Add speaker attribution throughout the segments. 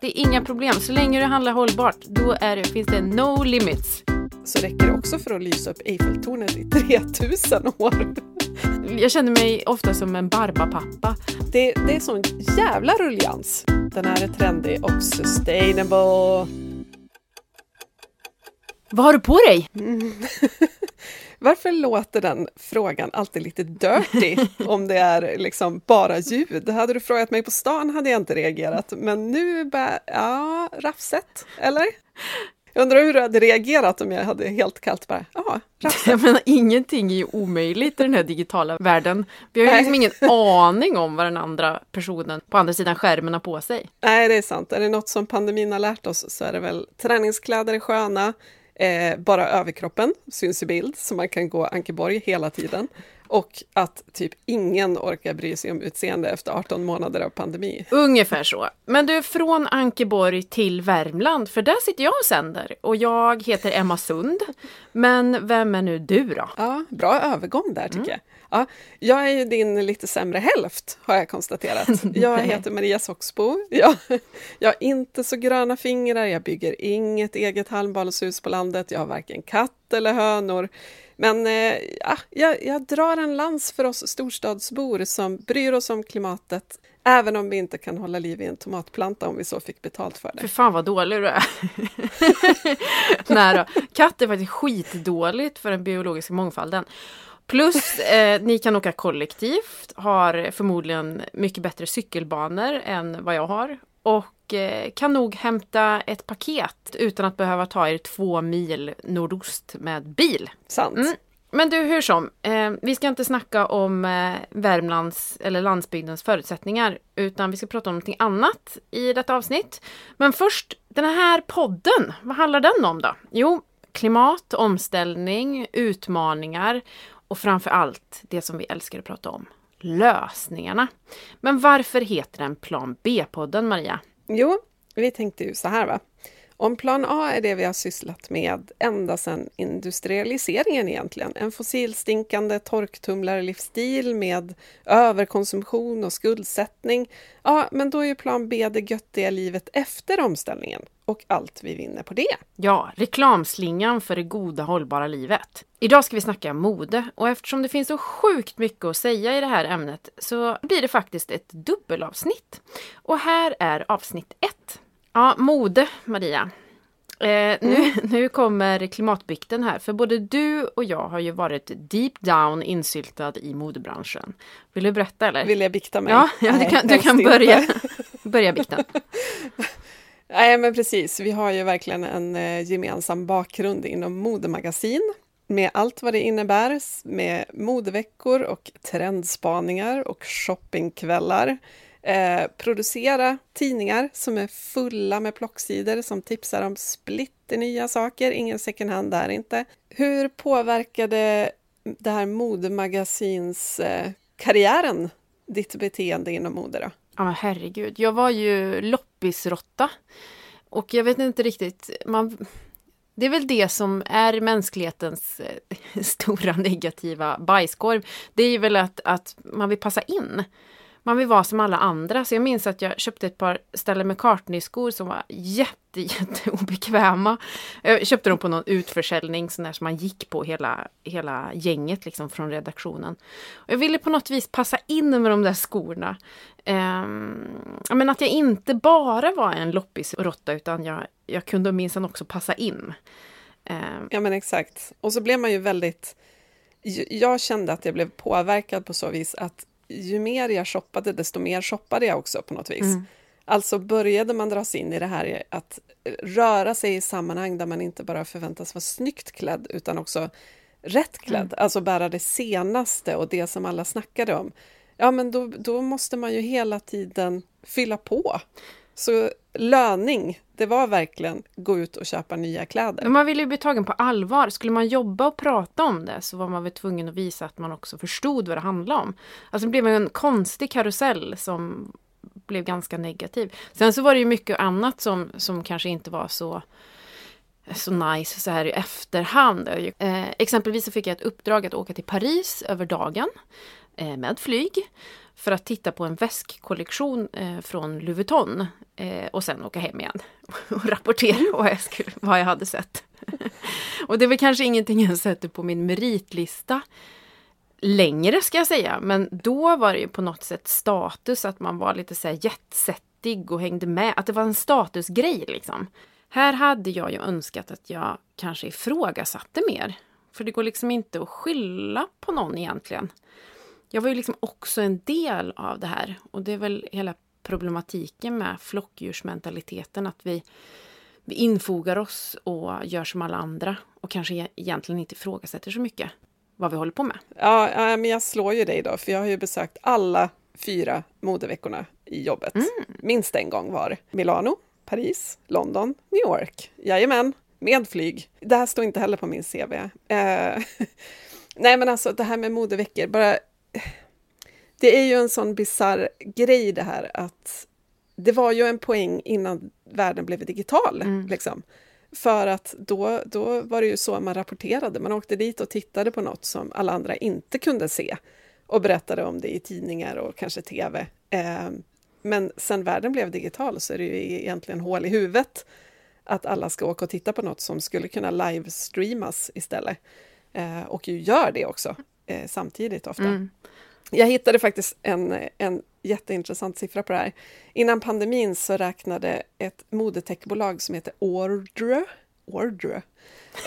Speaker 1: Det är inga problem. Så länge du handlar hållbart, då är det, finns det no limits.
Speaker 2: Så räcker det också för att lysa upp Eiffeltornet i 3000 år.
Speaker 1: Jag känner mig ofta som en barbapappa.
Speaker 2: Det, det är sån jävla rullians. Den här är trendig och sustainable.
Speaker 1: Vad har du på dig?
Speaker 2: Varför låter den frågan alltid lite dirty om det är liksom bara ljud? Hade du frågat mig på stan hade jag inte reagerat, men nu bär... Ja, rafset, eller? Jag undrar hur du hade reagerat om jag hade helt kallt bara, ja.
Speaker 1: Jag menar, ingenting är ju omöjligt i den här digitala världen. Vi har ju liksom ingen aning om vad den andra personen på andra sidan skärmen har på sig.
Speaker 2: Nej, det är sant. Är det något som pandemin har lärt oss så är det väl träningskläder är sköna, eh, bara överkroppen syns i bild, så man kan gå Ankeborg hela tiden. Och att typ ingen orkar bry sig om utseende efter 18 månader av pandemi.
Speaker 1: Ungefär så. Men du, från Ankeborg till Värmland, för där sitter jag och sänder. Och jag heter Emma Sund. Men vem är nu du då?
Speaker 2: Ja, bra övergång där tycker jag. Ja, jag är ju din lite sämre hälft, har jag konstaterat. Jag heter Maria Soxbo. Jag, jag har inte så gröna fingrar, jag bygger inget eget halmbadshus på landet, jag har varken katt eller hönor. Men eh, ja, jag, jag drar en lans för oss storstadsbor som bryr oss om klimatet, även om vi inte kan hålla liv i en tomatplanta om vi så fick betalt för det.
Speaker 1: För fan vad dålig du är. Nej då. Katt är faktiskt skitdåligt för den biologiska mångfalden. Plus, eh, ni kan åka kollektivt, har förmodligen mycket bättre cykelbanor än vad jag har. Och eh, kan nog hämta ett paket utan att behöva ta er två mil nordost med bil.
Speaker 2: Sant.
Speaker 1: Mm. Men du, hur som, eh, vi ska inte snacka om eh, Värmlands eller landsbygdens förutsättningar, utan vi ska prata om någonting annat i detta avsnitt. Men först, den här podden, vad handlar den om då? Jo, klimat, omställning, utmaningar och framför allt det som vi älskar att prata om, lösningarna. Men varför heter den Plan B-podden, Maria?
Speaker 2: Jo, vi tänkte ju så här va. Om plan A är det vi har sysslat med ända sedan industrialiseringen egentligen, en fossilstinkande torktumlarlivsstil med överkonsumtion och skuldsättning, ja, men då är ju plan B det göttiga livet efter omställningen och allt vi vinner på det.
Speaker 1: Ja, reklamslingan för det goda hållbara livet. Idag ska vi snacka mode och eftersom det finns så sjukt mycket att säga i det här ämnet så blir det faktiskt ett dubbelavsnitt. Och här är avsnitt ett. Ja, mode, Maria. Eh, nu,
Speaker 2: Mm.
Speaker 1: nu kommer klimatbikten här, för både du och jag har ju varit deep down insyltad i modebranschen. Vill du berätta eller?
Speaker 2: Vill jag bikta mig?
Speaker 1: Ja, ja du
Speaker 2: Nej,
Speaker 1: kan, du kan börja, börja bikten.
Speaker 2: Nej, men precis. Vi har ju verkligen en eh, gemensam bakgrund inom modemagasin med allt vad det innebär, med modeveckor och trendspaningar och shoppingkvällar. Eh, producera tidningar som är fulla med plocksidor som tipsar om splitternya saker, ingen second hand där inte. Hur påverkade det här modemagasins eh, karriären ditt beteende inom mode då?
Speaker 1: Ja men herregud, jag var ju loppisrotta. Och jag vet inte riktigt, man... Det är väl det som är mänsklighetens eh, stora negativa bajskorv. Det är ju väl att, att man vill passa in. Man vill vara som alla andra. Så jag minns att jag köpte ett par Stella McCartney-skor som var jätte, jätte obekväma. Jag köpte dem på någon utförsäljning sån där som man gick på hela, hela gänget liksom från redaktionen. Och jag ville på något vis passa in med de där skorna. Um, men att jag inte bara var en loppisrotta utan jag, jag kunde minsann också passa in. Um,
Speaker 2: Ja, men exakt. Och så blev man ju väldigt... Jag kände att jag blev påverkad på så vis att ju mer jag shoppade, desto mer shoppade jag också på något vis.
Speaker 1: Mm.
Speaker 2: Alltså började man dras in i det här att röra sig i sammanhang där man inte bara förväntas vara snyggt klädd utan också rätt klädd, alltså bära det senaste och det som alla snackade om. Ja, men då, då måste man ju hela tiden fylla på. Så löning, det var verkligen gå ut och köpa nya kläder.
Speaker 1: Men man ville ju bli tagen på allvar. Skulle man jobba och prata om det så var man väl tvungen att visa att man också förstod vad det handlade om. Alltså det blev en konstig karusell som blev ganska negativ. Sen så var det ju mycket annat som, som kanske inte var så så nice så här i efterhand. Eh, exempelvis så fick jag ett uppdrag att åka till Paris över dagen eh, med flyg för att titta på en väskkollektion eh, från Louis Vuitton eh, och sen åka hem igen och rapportera vad jag, skulle, vad jag hade sett. och det är väl kanske ingenting jag sätter på min meritlista längre ska jag säga, men då var det ju på något sätt status att man var lite så här jetsettig och hängde med, att det var en statusgrej liksom. Här hade jag ju önskat att jag kanske ifrågasatte mer. För det går liksom inte att skylla på någon egentligen. Jag var ju liksom också en del av det här och det är väl hela problematiken med flockdjursmentaliteten att vi, vi infogar oss och gör som alla andra och kanske egentligen inte ifrågasätter så mycket vad vi håller på med.
Speaker 2: Ja, men jag slår ju dig då, för jag har ju besökt alla fyra modeveckorna i jobbet. Mm. Minst en gång var. Milano, Paris, London, New York. Jajamän, med flyg. Det här står inte heller på min CV. Eh, nej, men alltså det här med modeveckor, bara... Det är ju en sån bizarr grej det här att det var ju en poäng innan världen blev digital. Mm. Liksom. För att då, då var det ju så man rapporterade. Man åkte dit och tittade på något som alla andra inte kunde se och berättade om det i tidningar och kanske tv. Eh, men sen världen blev digital så är det ju egentligen hål i huvudet att alla ska åka och titta på något som skulle kunna livestreamas istället. Eh, och ju gör det också eh, samtidigt ofta. Mm. Jag hittade faktiskt en, en jätteintressant siffra på det här. Innan pandemin så räknade ett modetechbolag som heter Ordre, Ordre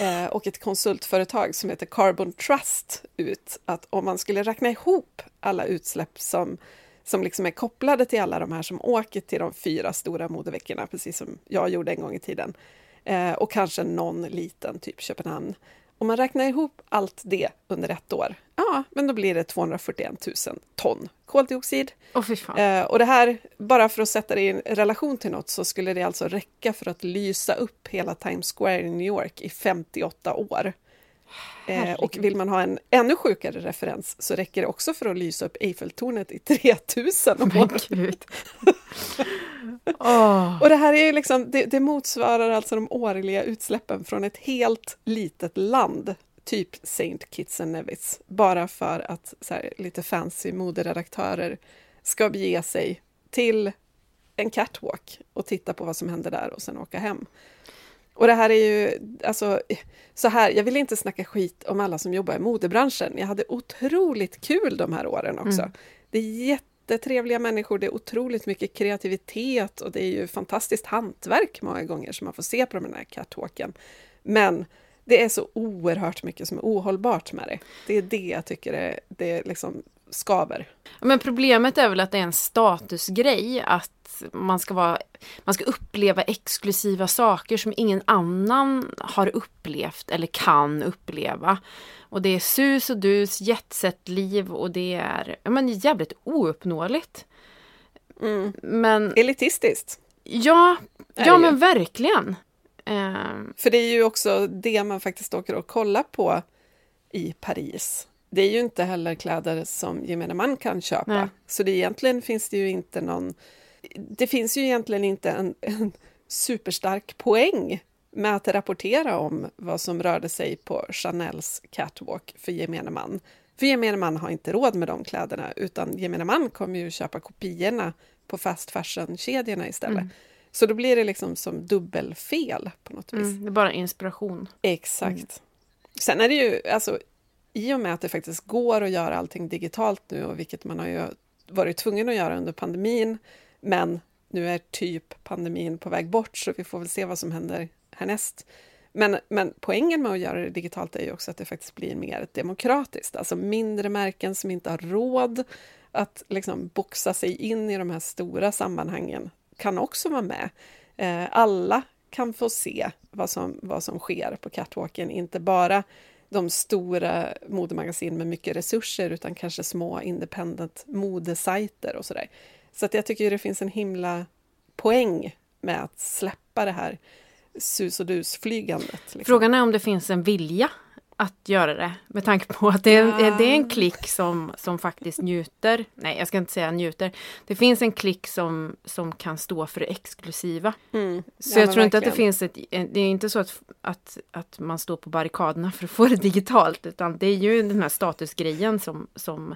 Speaker 2: eh, och ett konsultföretag som heter Carbon Trust ut att om man skulle räkna ihop alla utsläpp som som liksom är kopplade till alla de här som åker till de fyra stora modeveckorna, precis som jag gjorde en gång i tiden. Eh, och kanske någon liten, typ Köpenhamn. Om man räknar ihop allt det under ett år, ja, men då blir det 241 000 ton koldioxid.
Speaker 1: Oh,
Speaker 2: eh, och det här, bara för att sätta det i relation till något, så skulle det alltså räcka för att lysa upp hela Times Square i New York i 58 år. Eh, och vill man ha en ännu sjukare referens så räcker det också för att lysa upp Eiffeltornet i 3000 om året. oh. Och det här är ju liksom, det, det, motsvarar alltså de årliga utsläppen från ett helt litet land, typ Saint Kitts and Nevis, bara för att här, lite fancy moderedaktörer ska bege sig till en catwalk och titta på vad som händer där och sen åka hem. Och det här är ju, alltså, så här, jag vill inte snacka skit om alla som jobbar i modebranschen. Jag hade otroligt kul de här åren också. Mm. Det är jättetrevliga människor, det är otroligt mycket kreativitet och det är ju fantastiskt hantverk många gånger som man får se på den här catwalken. Men det är så oerhört mycket som är ohållbart med det. Det är det jag tycker är, det är liksom skaver.
Speaker 1: Men problemet är väl att det är en statusgrej att man ska, vara, man ska uppleva exklusiva saker som ingen annan har upplevt eller kan uppleva. Och det är sus och dus, jetset-liv och det är men jävligt ouppnåeligt.
Speaker 2: Mm. Men, Elitistiskt.
Speaker 1: Ja, ja men verkligen.
Speaker 2: Um, För det är ju också det man faktiskt åker och kollar på i Paris det är ju inte heller kläder som gemene man kan köpa. Nej. Så det egentligen finns det ju inte någon... Det finns ju egentligen inte en, en superstark poäng med att rapportera om vad som rörde sig på Chanels catwalk för gemene man. För gemene man har inte råd med de kläderna, utan gemene man kommer ju köpa kopiorna på fast fashion-kedjorna istället. Mm. Så då blir det liksom som dubbelfel på något vis. Mm,
Speaker 1: det är bara inspiration.
Speaker 2: Exakt. Mm. Sen är det ju, alltså i och med att det faktiskt går att göra allting digitalt nu, och vilket man har ju varit tvungen att göra under pandemin, men nu är typ pandemin på väg bort, så vi får väl se vad som händer härnäst. Men, men poängen med att göra det digitalt är ju också att det faktiskt blir mer demokratiskt, alltså mindre märken som inte har råd att liksom boxa sig in i de här stora sammanhangen kan också vara med. Eh, alla kan få se vad som, vad som sker på catwalken, inte bara de stora modemagasin med mycket resurser utan kanske små independent modesajter och sådär. Så att jag tycker det finns en himla poäng med att släppa det här sus och dus-flygandet.
Speaker 1: Liksom. Frågan är om det finns en vilja att göra det med tanke på att det är, ja. det är en klick som, som faktiskt njuter. Nej, jag ska inte säga njuter. Det finns en klick som, som kan stå för det exklusiva. Mm. Så ja, jag tror inte att det finns ett... Det är inte så att, att, att man står på barrikaderna för att få det digitalt, utan det är ju den här statusgrejen som, som,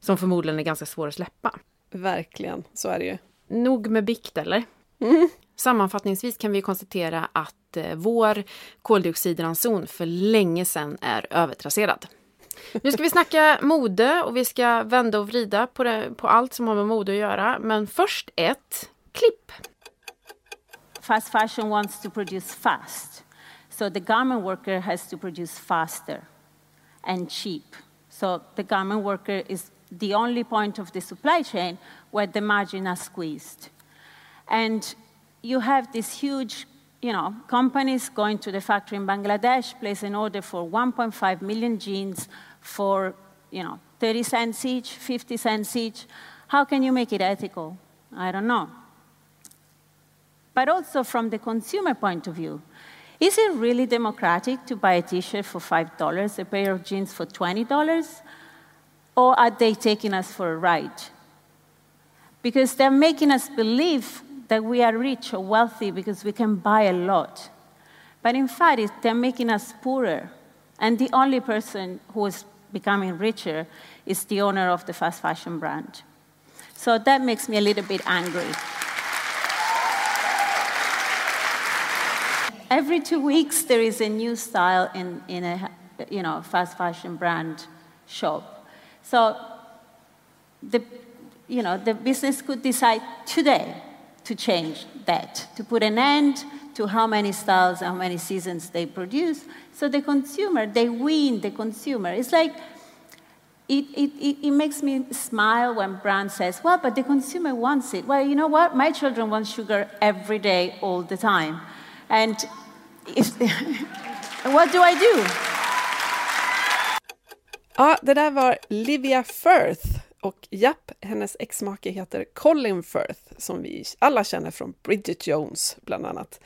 Speaker 1: som förmodligen är ganska svår att släppa.
Speaker 2: Verkligen, så är det ju.
Speaker 1: Nog med bikt, eller?
Speaker 2: Mm.
Speaker 1: Sammanfattningsvis kan vi konstatera att eh, vår koldioxidranson för länge sedan är övertrasserad. Nu ska vi snacka mode och vi ska vända och vrida på, det, på allt som har med mode att göra. Men först ett klipp.
Speaker 3: Fast fashion wants to produce fast. So the garment worker has to produce faster and cheap. So the garment worker is the only point of the supply chain where the margin are squeezed. And you have this huge, you know, companies going to the factory in Bangladesh, place an order for 1.5 million jeans for, you know, 30 cents each, 50 cents each. How can you make it ethical? I don't know. But also from the consumer point of view, is it really democratic to buy a t-shirt for $5, a pair of jeans for $20? Or are they taking us for a ride? Because they're making us believe that we are rich or wealthy because we can buy a lot. But in fact, they're making us poorer. And the only person who is becoming richer is the owner of the fast fashion brand. So that makes me a little bit angry. Every two weeks, there is a new style in, in a you know, fast fashion brand shop. So the, you know, the business could decide today to change that, to put an end to how many styles, how many seasons they produce. So the consumer, they win the consumer. It's like, it, it, it, makes me smile when brand says, well, but the consumer wants it. Well, you know what? My children want sugar every day, all the time. And if, what do I do?
Speaker 2: Ja, det där var Livia Firth och japp, hennes exmake heter Colin Firth som vi alla känner från Bridget Jones bland annat.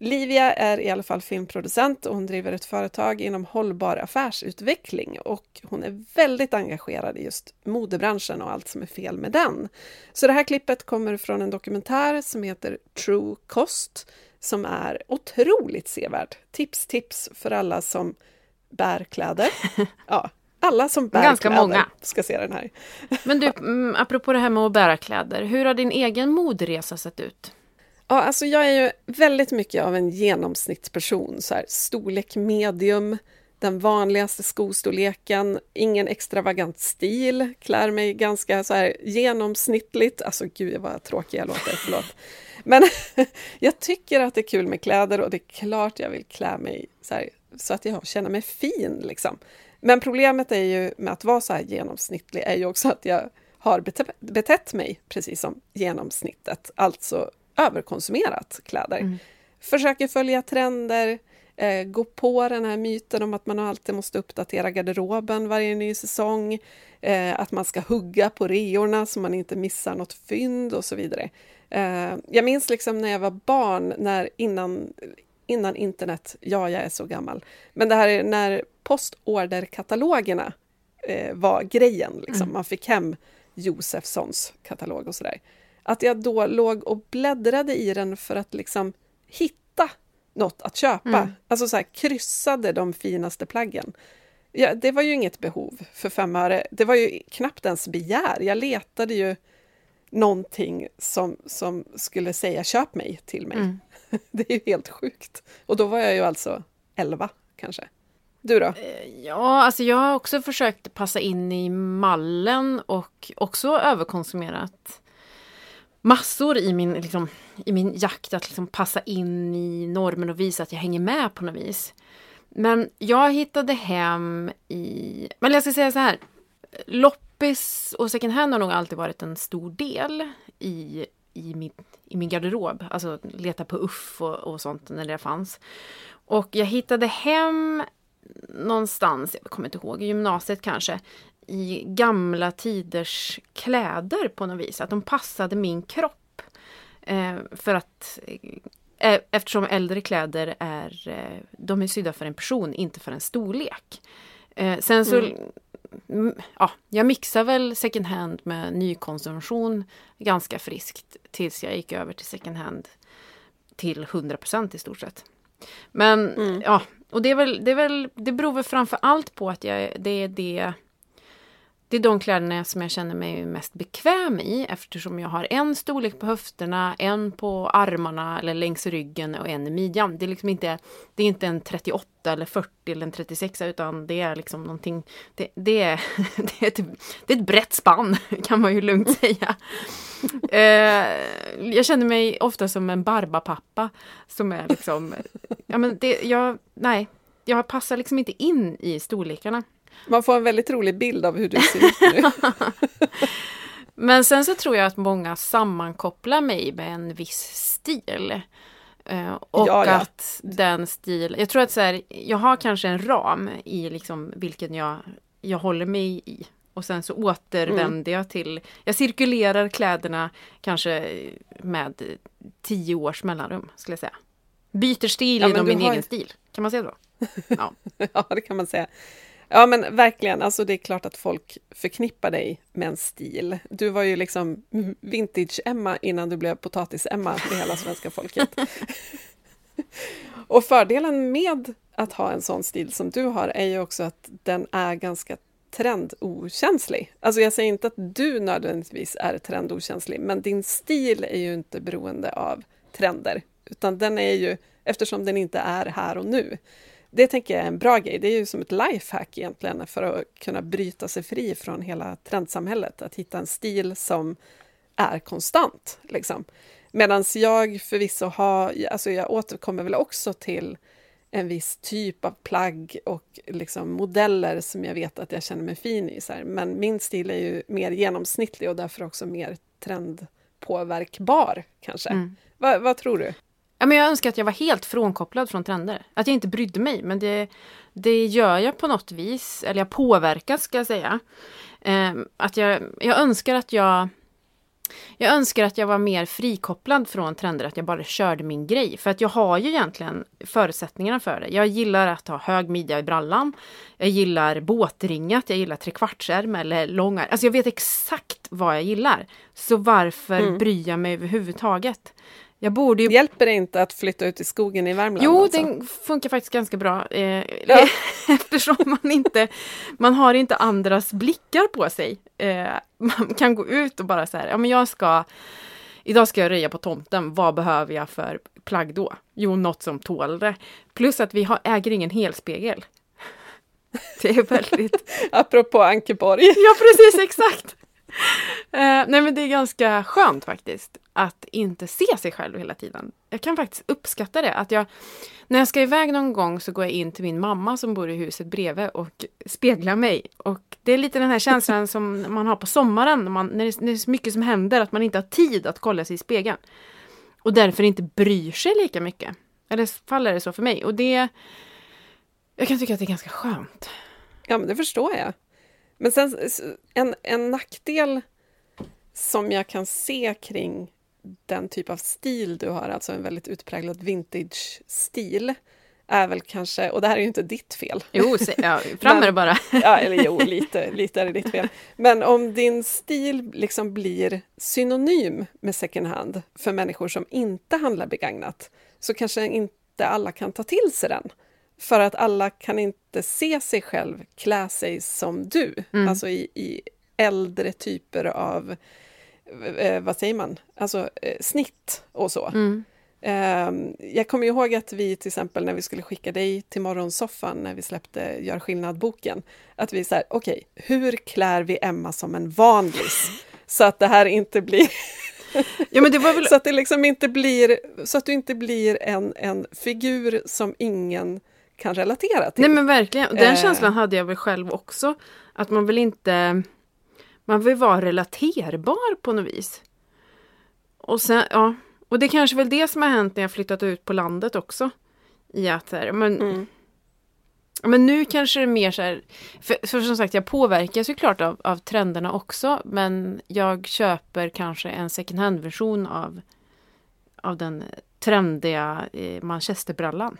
Speaker 2: Livia är i alla fall filmproducent och hon driver ett företag inom hållbar affärsutveckling och hon är väldigt engagerad i just modebranschen och allt som är fel med den. Så det här klippet kommer från en dokumentär som heter True Cost som är otroligt sevärd. Tips, tips för alla som bär kläder. Ja, alla som bär
Speaker 1: Ganska
Speaker 2: kläder
Speaker 1: många.
Speaker 2: ska se den här.
Speaker 1: Men du, mm, apropå det här med att bära kläder, hur har din egen moderesa sett ut?
Speaker 2: Ja, alltså jag är ju väldigt mycket av en genomsnittsperson. Så här, storlek medium, den vanligaste skostorleken, ingen extravagant stil, klär mig ganska så här genomsnittligt. Alltså gud vad tråkig jag låter, förlåt. Men jag tycker att det är kul med kläder och det är klart jag vill klä mig så, här, så att jag känner mig fin. Liksom. Men problemet är ju med att vara så här genomsnittlig är ju också att jag har betett mig precis som genomsnittet, alltså överkonsumerat kläder. Mm. Försöker följa trender, eh, gå på den här myten om att man alltid måste uppdatera garderoben varje ny säsong, eh, att man ska hugga på reorna så man inte missar något fynd och så vidare. Eh, jag minns liksom när jag var barn, när innan, innan internet, ja, jag är så gammal, men det här är när postorderkatalogerna eh, var grejen, liksom. Mm. man fick hem Josefssons katalog och sådär. Att jag då låg och bläddrade i den för att liksom hitta något att köpa. Mm. Alltså så här, kryssade de finaste plaggen. Ja, det var ju inget behov för fem öre. Det var ju knappt ens begär. Jag letade ju någonting som, som skulle säga köp mig till mig. Mm. Det är ju helt sjukt. Och då var jag ju alltså elva kanske. Du då?
Speaker 1: Eh, ja, alltså jag har också försökt passa in i mallen och också överkonsumerat massor i min, liksom, i min jakt att liksom passa in i normen och visa att jag hänger med på något vis. Men jag hittade hem i, men jag ska säga så här, loppis och second hand har nog alltid varit en stor del i, i, min, i min garderob. Alltså leta på Uff och, och sånt när det fanns. Och jag hittade hem någonstans, jag kommer inte ihåg, i gymnasiet kanske, i gamla tiders kläder på något vis. Att de passade min kropp. Eh, för att eh, eh Eftersom äldre kläder är, eh, de är sydda för en person, inte för en storlek. Eh, sen så, mm ja, jag mixar väl second hand med nykonsumtion ganska friskt tills jag gick över till second hand till 100% i stort sett. Men mm. ja, och det är väl, det är väl, det beror väl framför allt på att jag, det är det det är de kläderna som jag känner mig mest bekväm i eftersom jag har en storlek på höfterna, en på armarna eller längs ryggen och en i midjan. Det är liksom inte, det är inte en 38 eller 40 eller en 36 utan det är liksom någonting, det, det, är, det, är, ett, det är ett brett spann kan man ju lugnt säga. eh, jag känner mig ofta som en barbapappa som är liksom, ja men det, jag, nej, jag passar liksom inte in i storlekarna.
Speaker 2: Man får en väldigt rolig bild av hur du ser ut nu.
Speaker 1: Men sen så tror jag att många sammankopplar mig med en viss stil. Uh, och ja, ja. att den stil, jag tror att så här, jag har kanske en ram i liksom vilken jag, jag håller mig i. Och sen så återvänder mm. jag till, jag cirkulerar kläderna kanske med tio års mellanrum skulle jag säga. Byter stil ja, inom min har... egen stil, kan man säga så?
Speaker 2: Ja. ja, det kan man säga. Ja, men verkligen. Alltså, det är klart att folk förknippar dig med en stil. Du var ju liksom vintage-Emma innan du blev potatis-Emma med hela svenska folket. och fördelen med att ha en sån stil som du har är ju också att den är ganska trendokänslig. Alltså jag säger inte att du nödvändigtvis är trendokänslig, men din stil är ju inte beroende av trender, utan den är ju, eftersom den inte är här och nu, det tänker jag är en bra grej. Det är ju som ett lifehack egentligen för att kunna bryta sig fri från hela trendsamhället. Att hitta en stil som är konstant. Liksom. Medan jag förvisso har, alltså jag återkommer väl också till en viss typ av plagg och liksom modeller som jag vet att jag känner mig fin i. Så här. Men min stil är ju mer genomsnittlig och därför också mer trendpåverkbar kanske. Mm. Va, vad tror du?
Speaker 1: Ja, men jag önskar att jag var helt frånkopplad från trender. Att jag inte brydde mig, men det, det gör jag på något vis. Eller jag påverkas, ska jag säga. Eh, att jag, jag önskar att jag jag önskar att jag var mer frikopplad från trender, att jag bara körde min grej. För att jag har ju egentligen förutsättningarna för det. Jag gillar att ha hög midja i brallan. Jag gillar båtringat, jag gillar trekvartsärm eller långa. Alltså jag vet exakt vad jag gillar. Så varför mm. bryr jag mig överhuvudtaget?
Speaker 2: Jag borde ju... Hjälper det inte att flytta ut i skogen i Värmland?
Speaker 1: Jo, alltså? det funkar faktiskt ganska bra. Eh, ja. Eftersom man inte man har inte andras blickar på sig. Eh, man kan gå ut och bara så här, ja men jag ska Idag ska jag röja på tomten. Vad behöver jag för plagg då? Jo, något som tål det. Plus att vi har, äger ingen helspegel. Det är väldigt...
Speaker 2: Apropå Ankeborg.
Speaker 1: ja, precis, exakt. Eh, nej men det är ganska skönt faktiskt att inte se sig själv hela tiden. Jag kan faktiskt uppskatta det. Att jag, när jag ska iväg någon gång så går jag in till min mamma som bor i huset bredvid och speglar mig. Och det är lite den här känslan som man har på sommaren när, man, när, det, när det är så mycket som händer att man inte har tid att kolla sig i spegeln. Och därför inte bryr sig lika mycket. Eller faller det så för mig. Och det... Jag kan tycka att det är ganska skönt.
Speaker 2: Ja, men det förstår jag. Men sen en, en nackdel som jag kan se kring den typ av stil du har, alltså en väldigt utpräglad vintage-stil, är väl kanske, och det här är ju inte ditt fel.
Speaker 1: Jo, ja, fram med det bara.
Speaker 2: ja, eller jo, lite, lite är det ditt fel. Men om din stil liksom blir synonym med second hand för människor som inte handlar begagnat, så kanske inte alla kan ta till sig den. För att alla kan inte se sig själv klä sig som du, mm. alltså i, i äldre typer av, eh, vad säger man, alltså eh, snitt och så. Mm. Eh, jag kommer ihåg att vi till exempel när vi skulle skicka dig till morgonsoffan när vi släppte Gör skillnad-boken, att vi sa okej, okay, hur klär vi Emma som en vanlis? Så att det här inte blir Ja, men det var väl... så att det liksom inte blir, så att du inte blir en, en figur som ingen kan relatera till.
Speaker 1: Nej men verkligen, den eh. känslan hade jag väl själv också. Att man vill inte... Man vill vara relaterbar på något vis. Och sen, ja. Och det är kanske väl det som har hänt när jag flyttat ut på landet också. I att här, men... Mm. Men nu kanske det är mer så här, för, för som sagt jag påverkas ju klart av, av trenderna också men jag köper kanske en second hand-version av, av den trendiga eh, manchesterbrallan.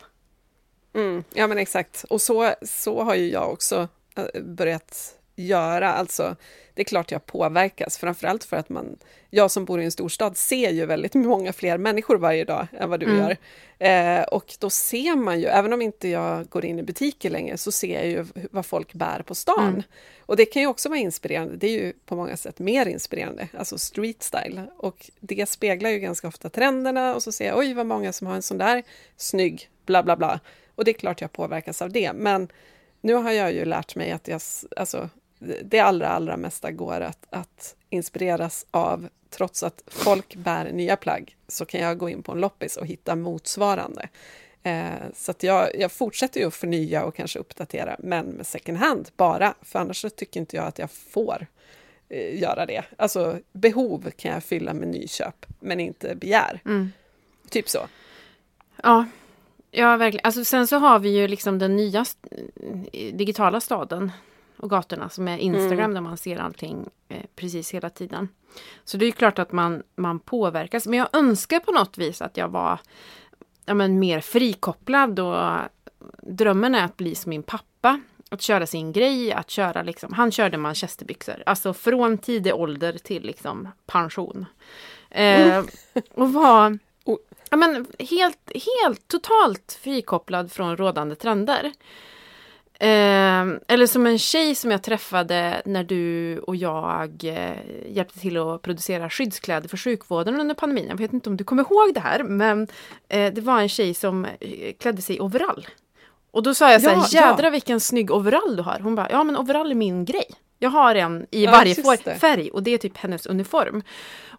Speaker 2: Mm, ja men exakt, och så, så har ju jag också eh, börjat göra. Alltså, det är klart jag påverkas, framförallt för att man, jag som bor i en storstad ser ju väldigt många fler människor varje dag än vad du mm. gör. Eh, och då ser man ju, även om inte jag går in i butiker längre, så ser jag ju vad folk bär på stan. Mm. Och det kan ju också vara inspirerande, det är ju på många sätt mer inspirerande, alltså street style. Och det speglar ju ganska ofta trenderna och så ser jag, oj vad många som har en sån där snygg bla bla bla. Och det är klart jag påverkas av det, men nu har jag ju lärt mig att jag, alltså, det allra, allra mesta går att, att inspireras av, trots att folk bär nya plagg, så kan jag gå in på en loppis och hitta motsvarande. Eh, så att jag, jag fortsätter ju att förnya och kanske uppdatera, men med second hand bara, för annars så tycker inte jag att jag får eh, göra det. Alltså behov kan jag fylla med nyköp, men inte begär. Mm. Typ så.
Speaker 1: Ja, Ja, verkligen. Alltså, sen så har vi ju liksom den nya digitala staden och gatorna som är Instagram mm. där man ser allting eh, precis hela tiden. Så det är klart att man, man påverkas. Men jag önskar på något vis att jag var ja, men, mer frikopplad och drömmen är att bli som min pappa. Att köra sin grej, att köra liksom, han körde manchesterbyxor. Alltså från tidig ålder till liksom pension. Eh, mm. Och ja, men helt, helt totalt frikopplad från rådande trender. Eh, eller som en tjej som jag träffade när du och jag eh, hjälpte till att producera skyddskläder för sjukvården under pandemin. Jag vet inte om du kommer ihåg det här, men eh, det var en tjej som eh, klädde sig i overall. Och då sa jag så här, ja, jädra ja. vilken snygg overall du har. Hon bara, ja men overall är min grej. Jag har en i ja, varje färg och det är typ hennes uniform.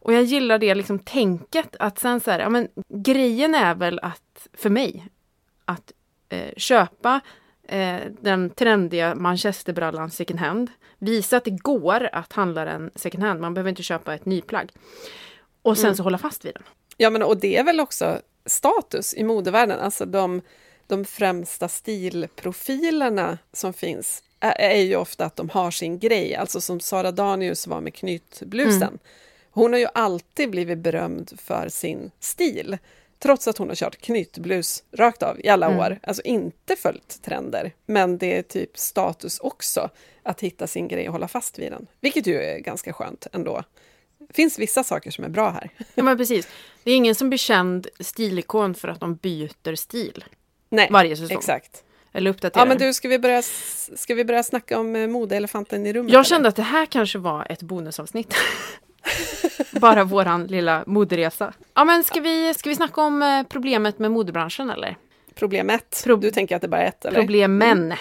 Speaker 1: Och jag gillar det liksom tänket att sen så här, ja men grejen är väl att, för mig, att eh, köpa eh, den trendiga manchesterbrallan second hand. Visa att det går att handla den second hand, man behöver inte köpa ett nyplagg. Och sen mm. så hålla fast vid den.
Speaker 2: Ja men och det är väl också status i modevärlden, alltså de, de främsta stilprofilerna som finns är ju ofta att de har sin grej, alltså som Sara Danius var med knytblusen. Mm. Hon har ju alltid blivit berömd för sin stil, trots att hon har kört knytblus rakt av i alla mm. år. Alltså inte följt trender, men det är typ status också att hitta sin grej och hålla fast vid den. Vilket ju är ganska skönt ändå. Det finns vissa saker som är bra här.
Speaker 1: Ja, men precis. Det är ingen som blir känd stilikon för att de byter stil
Speaker 2: Nej,
Speaker 1: varje säsong.
Speaker 2: Exakt.
Speaker 1: Eller uppdatera.
Speaker 2: Ja, men du, ska vi börja, ska vi börja snacka om eh, modeelefanten i rummet?
Speaker 1: Jag kände eller? att det här kanske var ett bonusavsnitt. Bara våran lilla moderesa. Ja, men ska vi, ska vi snacka om eh, problemet med modebranschen eller?
Speaker 2: Problemet? Pro du tänker att det bara är ett? Eller?
Speaker 1: Problemen. Mm.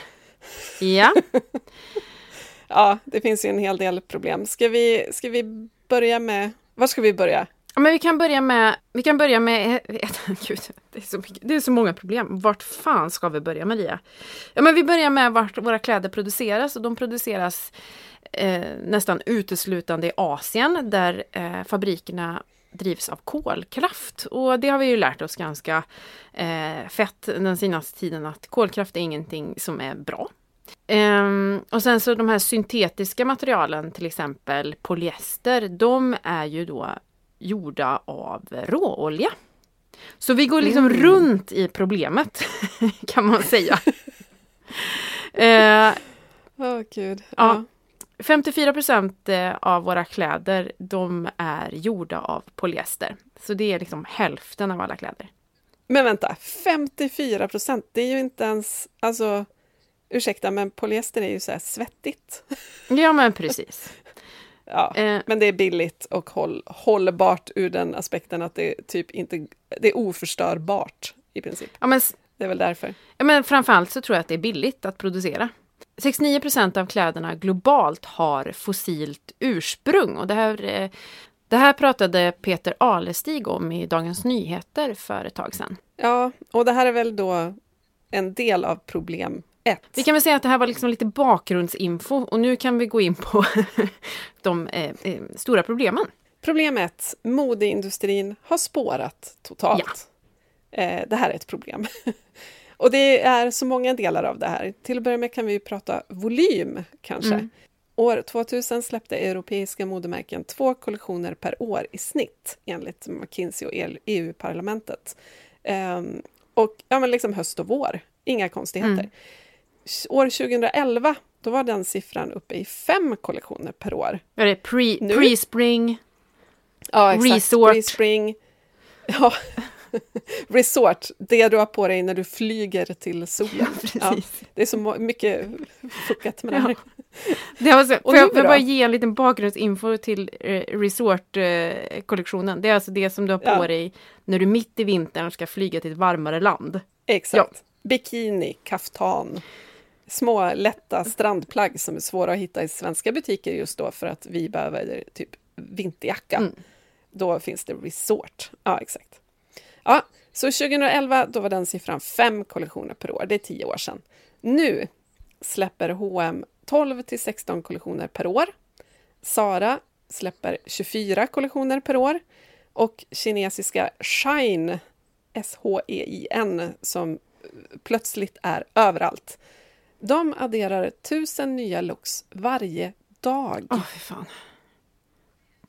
Speaker 1: Ja.
Speaker 2: ja, det finns ju en hel del problem. Ska vi, ska vi börja med... Var ska vi börja?
Speaker 1: Ja, men vi kan börja med... Vi kan börja med... Gud, det, är så mycket, det är så många problem. Vart fan ska vi börja, Maria? Ja, men vi börjar med vart våra kläder produceras. Och de produceras eh, nästan uteslutande i Asien där eh, fabrikerna drivs av kolkraft. Och det har vi ju lärt oss ganska eh, fett den senaste tiden att kolkraft är ingenting som är bra. Um, och sen så de här syntetiska materialen, till exempel polyester, de är ju då gjorda av råolja. Så vi går liksom mm. runt i problemet, kan man säga.
Speaker 2: uh, oh, Gud.
Speaker 1: Ja. 54 procent eh, av våra kläder de är gjorda av polyester. Så det är liksom hälften av alla kläder.
Speaker 2: Men vänta, 54 procent, det är ju inte ens, alltså ursäkta men polyester är ju så här svettigt.
Speaker 1: Ja men precis.
Speaker 2: ja, eh. Men det är billigt och håll, hållbart ur den aspekten att det typ inte, det är oförstörbart i princip.
Speaker 1: Ja, men,
Speaker 2: det är väl därför.
Speaker 1: Ja men framförallt så tror jag att det är billigt att producera. 69 procent av kläderna globalt har fossilt ursprung. Och det, här, eh, det här pratade Peter Alestig om i Dagens Nyheter för ett tag sedan.
Speaker 2: Ja, och det här är väl då en del av problem ett.
Speaker 1: Vi kan väl säga att det här var liksom lite bakgrundsinfo och nu kan vi gå in på de eh, eh, stora problemen.
Speaker 2: Problem ett, modeindustrin har spårat totalt. Ja. Eh, det här är ett problem. Och det är så många delar av det här. Till att börja med kan vi prata volym, kanske. Mm. År 2000 släppte europeiska modemärken två kollektioner per år i snitt, enligt McKinsey och EU-parlamentet. Um, och ja, men liksom höst och vår, inga konstigheter. Mm. År 2011 då var den siffran uppe i fem kollektioner per år.
Speaker 1: Ja, det är pre,
Speaker 2: Nu-
Speaker 1: pre-spring.
Speaker 2: Ja, exakt.
Speaker 1: Resort.
Speaker 2: Pre-spring. Ja. Resort, det du har på dig när du flyger till solen. Ja, det är så mycket fuckat med det här.
Speaker 1: Det var så, får jag, får jag bara ge en liten bakgrundsinfo till eh, Resort-kollektionen. det är alltså det som du har på
Speaker 2: Ja.
Speaker 1: dig när du mitt i vintern ska flyga till ett varmare land.
Speaker 2: Exakt. Bikini, kaftan, små lätta strandplagg som är svåra att hitta i svenska butiker just då för att vi behöver typ vinterjacka.
Speaker 1: Mm.
Speaker 2: Då finns det resort. Ja, exakt. Ja, så 2011 då var den siffran fem kollektioner per år. Det är tio år sedan. Nu släpper H&M 12 till 16 kollektioner per år. Sara släpper 24 kollektioner per år. Och kinesiska Shine, S-H-E-I-N, som plötsligt är överallt. De adderar tusen nya looks varje dag.
Speaker 1: Åh, fan.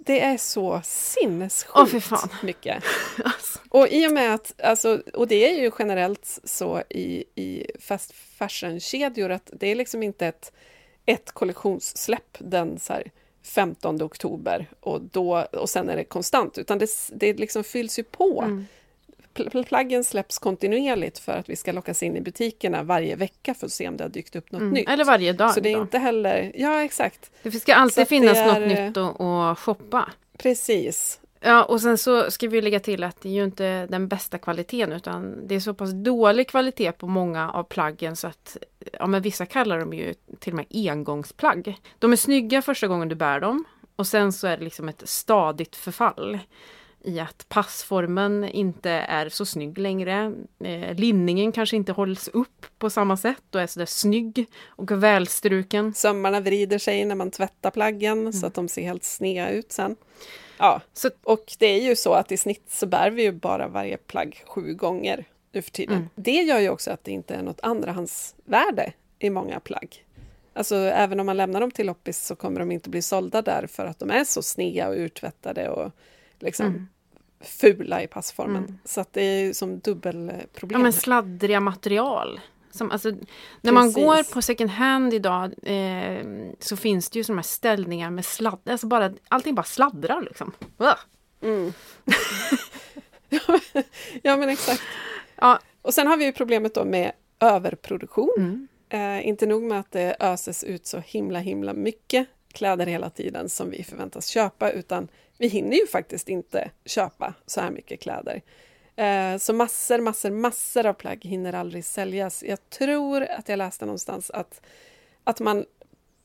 Speaker 2: Det är så sinnessjukt
Speaker 1: fan.
Speaker 2: mycket.
Speaker 1: Alltså.
Speaker 2: Och i och med att, alltså, och det är ju generellt så i, i fast fashion-kedjor att det är liksom inte ett, ett kollektionssläpp den så här 15 oktober och, då, och sen är det konstant, utan det, det liksom fylls ju på.
Speaker 1: Mm.
Speaker 2: Pl- Plaggen släpps kontinuerligt för att vi ska lockas in i butikerna varje vecka för att se om det har dykt upp något
Speaker 1: Mm.
Speaker 2: nytt.
Speaker 1: Eller varje dag.
Speaker 2: så det är
Speaker 1: då.
Speaker 2: inte heller... Ja, exakt.
Speaker 1: Det ska alltid finnas
Speaker 2: är-
Speaker 1: något nytt att, att shoppa.
Speaker 2: Precis.
Speaker 1: Ja, och sen så ska vi lägga till att det är ju inte den bästa kvaliteten utan det är så pass dålig kvalitet på många av plaggen så att ja, men vissa kallar dem ju till och med engångsplagg. De är snygga första gången du bär dem och sen så är det liksom ett stadigt förfall i att passformen inte är så snygg längre. Eh, linningen kanske inte hålls upp på samma sätt och är sådär snygg och välstruken.
Speaker 2: Sömmarna vrider sig när man tvättar plaggen så att de ser helt sneda ut sen. Ja,
Speaker 1: Så-
Speaker 2: och det är ju så att i snitt så bär vi ju bara varje plagg sju gånger nu för tiden.
Speaker 1: Mm.
Speaker 2: Det gör ju också att det inte är något andrahandsvärde i många plagg. Alltså även om man lämnar dem till loppis så kommer de inte bli sålda där för att de är så sneda och urtvättade och liksom
Speaker 1: Mm.
Speaker 2: fula i passformen.
Speaker 1: Mm.
Speaker 2: Så att det är som
Speaker 1: Ja
Speaker 2: dubbelproblem.
Speaker 1: men sladdriga material. Som, alltså, när man
Speaker 2: Precis.
Speaker 1: går på second hand idag eh, så finns det ju sådana här ställningar med sladd, alltså bara, allting bara sladdrar liksom.
Speaker 2: Mm. ja men exakt.
Speaker 1: Ja.
Speaker 2: Och sen har vi ju problemet då med överproduktion.
Speaker 1: Mm.
Speaker 2: Eh, inte nog med att det öses ut så himla himla mycket kläder hela tiden som vi förväntas köpa, utan vi hinner ju faktiskt inte köpa så här mycket kläder. Eh, så massor, massor, massor av plagg hinner aldrig säljas. Jag tror att jag läste någonstans att, att man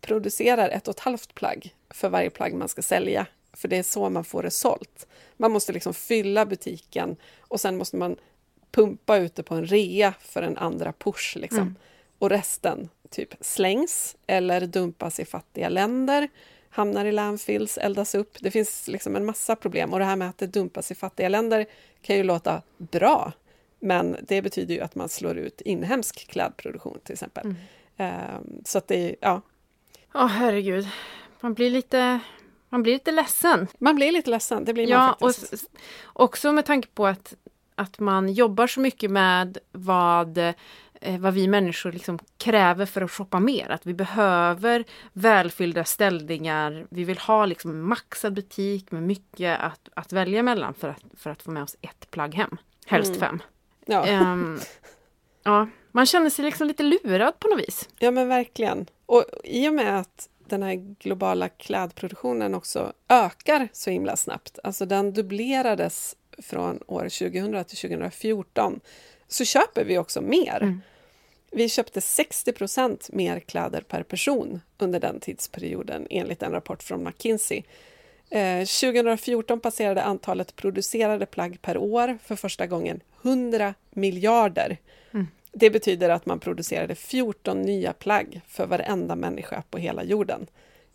Speaker 2: producerar ett och ett halvt plagg för varje plagg man ska sälja, för det är så man får det sålt. Man måste liksom fylla butiken och sen måste man pumpa ute på en rea för en andra push. Liksom.
Speaker 1: Mm.
Speaker 2: Och resten typ slängs eller dumpas i fattiga länder, hamnar i landfills, eldas upp. Det finns liksom en massa problem och det här med att det dumpas i fattiga länder kan ju låta bra, men det betyder ju att man slår ut inhemsk klädproduktion till exempel.
Speaker 1: Mm.
Speaker 2: Ehm, så att det, är- ja,
Speaker 1: Åh herregud. Man blir lite, man blir lite ledsen.
Speaker 2: man blir lite ledsen, det blir man
Speaker 1: Ja, och
Speaker 2: faktiskt.
Speaker 1: s- också med tanke på att, att man jobbar så mycket med vad, vad vi människor liksom kräver för att shoppa mer. Att vi behöver välfyllda ställningar. Vi vill ha liksom maxad butik med mycket att, att välja mellan för att, för att få med oss ett plagg hem. Helst
Speaker 2: Mm.
Speaker 1: fem.
Speaker 2: Ja.
Speaker 1: Ehm, ja, man känner sig liksom lite lurad på något vis.
Speaker 2: Ja, men verkligen. Och i och med att den här globala klädproduktionen också ökar så himla snabbt, alltså den dubblerades från år 2000 till 2014, så köper vi också mer.
Speaker 1: Mm.
Speaker 2: Vi köpte 60 procent mer kläder per person under den tidsperioden, enligt en rapport från McKinsey. Eh, 2014 passerade antalet producerade plagg per år för första gången 100 miljarder.
Speaker 1: Mm.
Speaker 2: Det betyder att man producerade 14 nya plagg för varenda människa på hela jorden.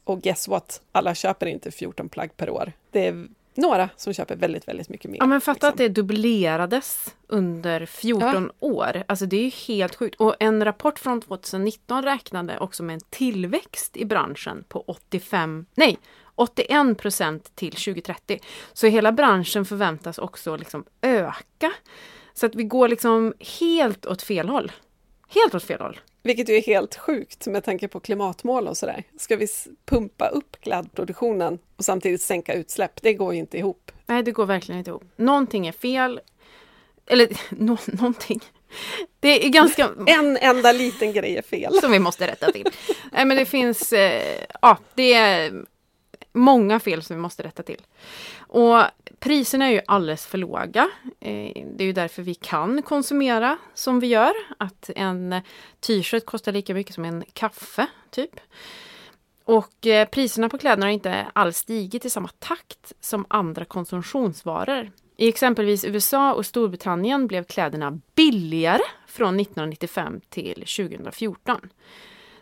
Speaker 2: Och guess what? Alla köper inte 14 plagg per år. Det är några som köper väldigt, väldigt mycket mer.
Speaker 1: Ja men fatta
Speaker 2: liksom.
Speaker 1: att det dubblerades under 14 år. Alltså det är ju helt sjukt. Och en rapport från 2019 räknade också med en tillväxt i branschen på 85, nej 81 procent till 2030. Så hela branschen förväntas också liksom öka. Så att vi går liksom helt åt fel håll. Helt åt fel håll.
Speaker 2: Vilket ju är helt sjukt med tanke på klimatmål och sådär. Ska vi pumpa upp klädproduktionen och samtidigt sänka utsläpp? Det går ju inte ihop.
Speaker 1: Nej, det går verkligen inte ihop. Någonting är fel. Eller no någonting. Det är ganska...
Speaker 2: En enda liten grej är fel.
Speaker 1: Som vi måste rätta till. Nej, men det finns... Eh, ja, det är många fel som vi måste rätta till. Och priserna är ju alldeles för låga. Eh, det är ju därför vi kan konsumera som vi gör. Att en t-shirt kostar lika mycket som en kaffe, typ. Och eh, priserna på kläderna har inte alls stigit i samma takt som andra konsumtionsvaror. I exempelvis USA och Storbritannien blev kläderna billigare från 1995 till 2014.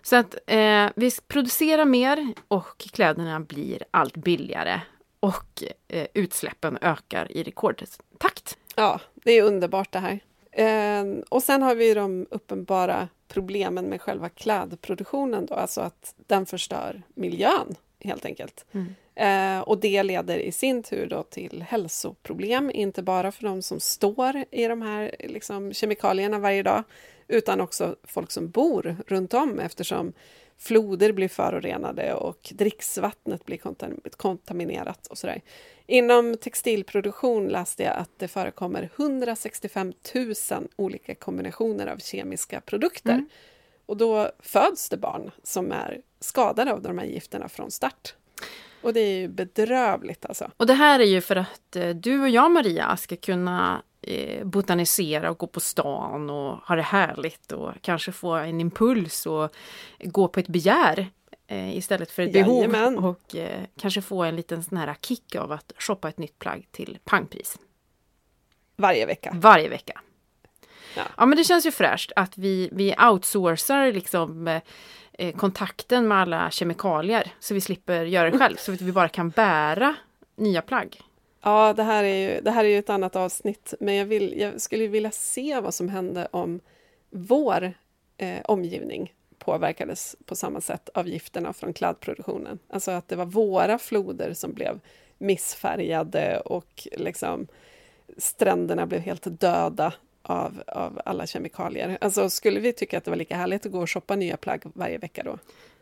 Speaker 1: Så att eh, vi producerar mer och kläderna blir allt billigare och eh, utsläppen ökar i rekordtakt.
Speaker 2: Ja, det är underbart det här. Eh, och sen har vi de uppenbara problemen med själva klädproduktionen, då, alltså att den förstör miljön helt enkelt. Mm. Eh, och det leder i sin tur då till hälsoproblem, inte bara för de som står i de här liksom, kemikalierna varje dag, utan också folk som bor runt om eftersom floder blir förorenade och dricksvattnet blir kontaminerat och sådär. Inom textilproduktion läste jag att det förekommer 165 000 olika kombinationer av kemiska produkter. Mm. Och då föds det barn som är skadade av de här gifterna från start. Och det är ju bedrövligt alltså.
Speaker 1: Och det här är ju för att eh, du och jag Maria ska kunna botanisera och gå på stan och ha det härligt och kanske få en impuls och gå på ett begär eh, istället för ett Jajamän. behov. Och eh, kanske få en liten sån här kick av att shoppa ett nytt plagg till pangpris.
Speaker 2: Varje vecka.
Speaker 1: Varje vecka. Ja. ja men det känns ju fräscht att vi, vi outsourcar liksom eh, eh, kontakten med alla kemikalier så vi slipper göra det själv. Så att vi bara kan bära nya plagg.
Speaker 2: Ja, det här är ju, det här är ju ett annat avsnitt, men jag, vill, jag skulle vilja se vad som hände om vår eh, omgivning påverkades på samma sätt av gifterna från klädproduktionen. Alltså att det var våra floder som blev missfärgade och liksom stränderna blev helt döda av, av alla kemikalier. Alltså skulle vi tycka att det var lika härligt att gå och shoppa nya plagg varje vecka då?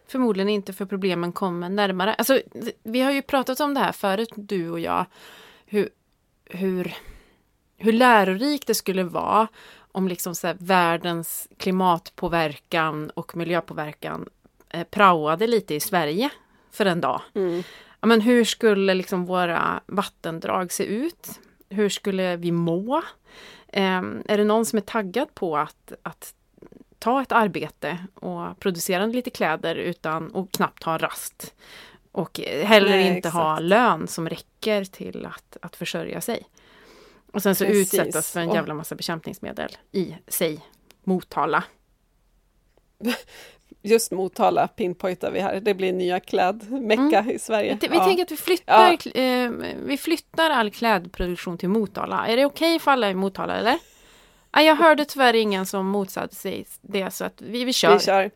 Speaker 1: Förmodligen inte, för problemen kommer närmare. Alltså, vi har ju pratat om det här förut, du och jag. Hur, hur, hur lärorikt det skulle vara om liksom så världens klimatpåverkan och miljöpåverkan eh, praoade lite i Sverige för en dag. Mm. Ja, men hur skulle liksom våra vattendrag se ut? Hur skulle vi må? Eh, är det någon som är taggad på att, att ta ett arbete och producera lite kläder utan och knappt ha rast? Och heller Nej, inte exakt. ha lön som räcker till att, att försörja sig. Och sen så Precis. utsättas för en jävla massa bekämpningsmedel i sig, Motala.
Speaker 2: Just Motala pinpointar vi här, det blir nya klädmecka mm. i Sverige.
Speaker 1: Vi, vi ja. tänker att vi flyttar, ja. eh, vi flyttar all klädproduktion till Motala. Är det okej okay för alla i Motala eller? Ah, jag hörde tyvärr ingen som motsatte sig det så att vi, vi kör.
Speaker 2: Vi kör.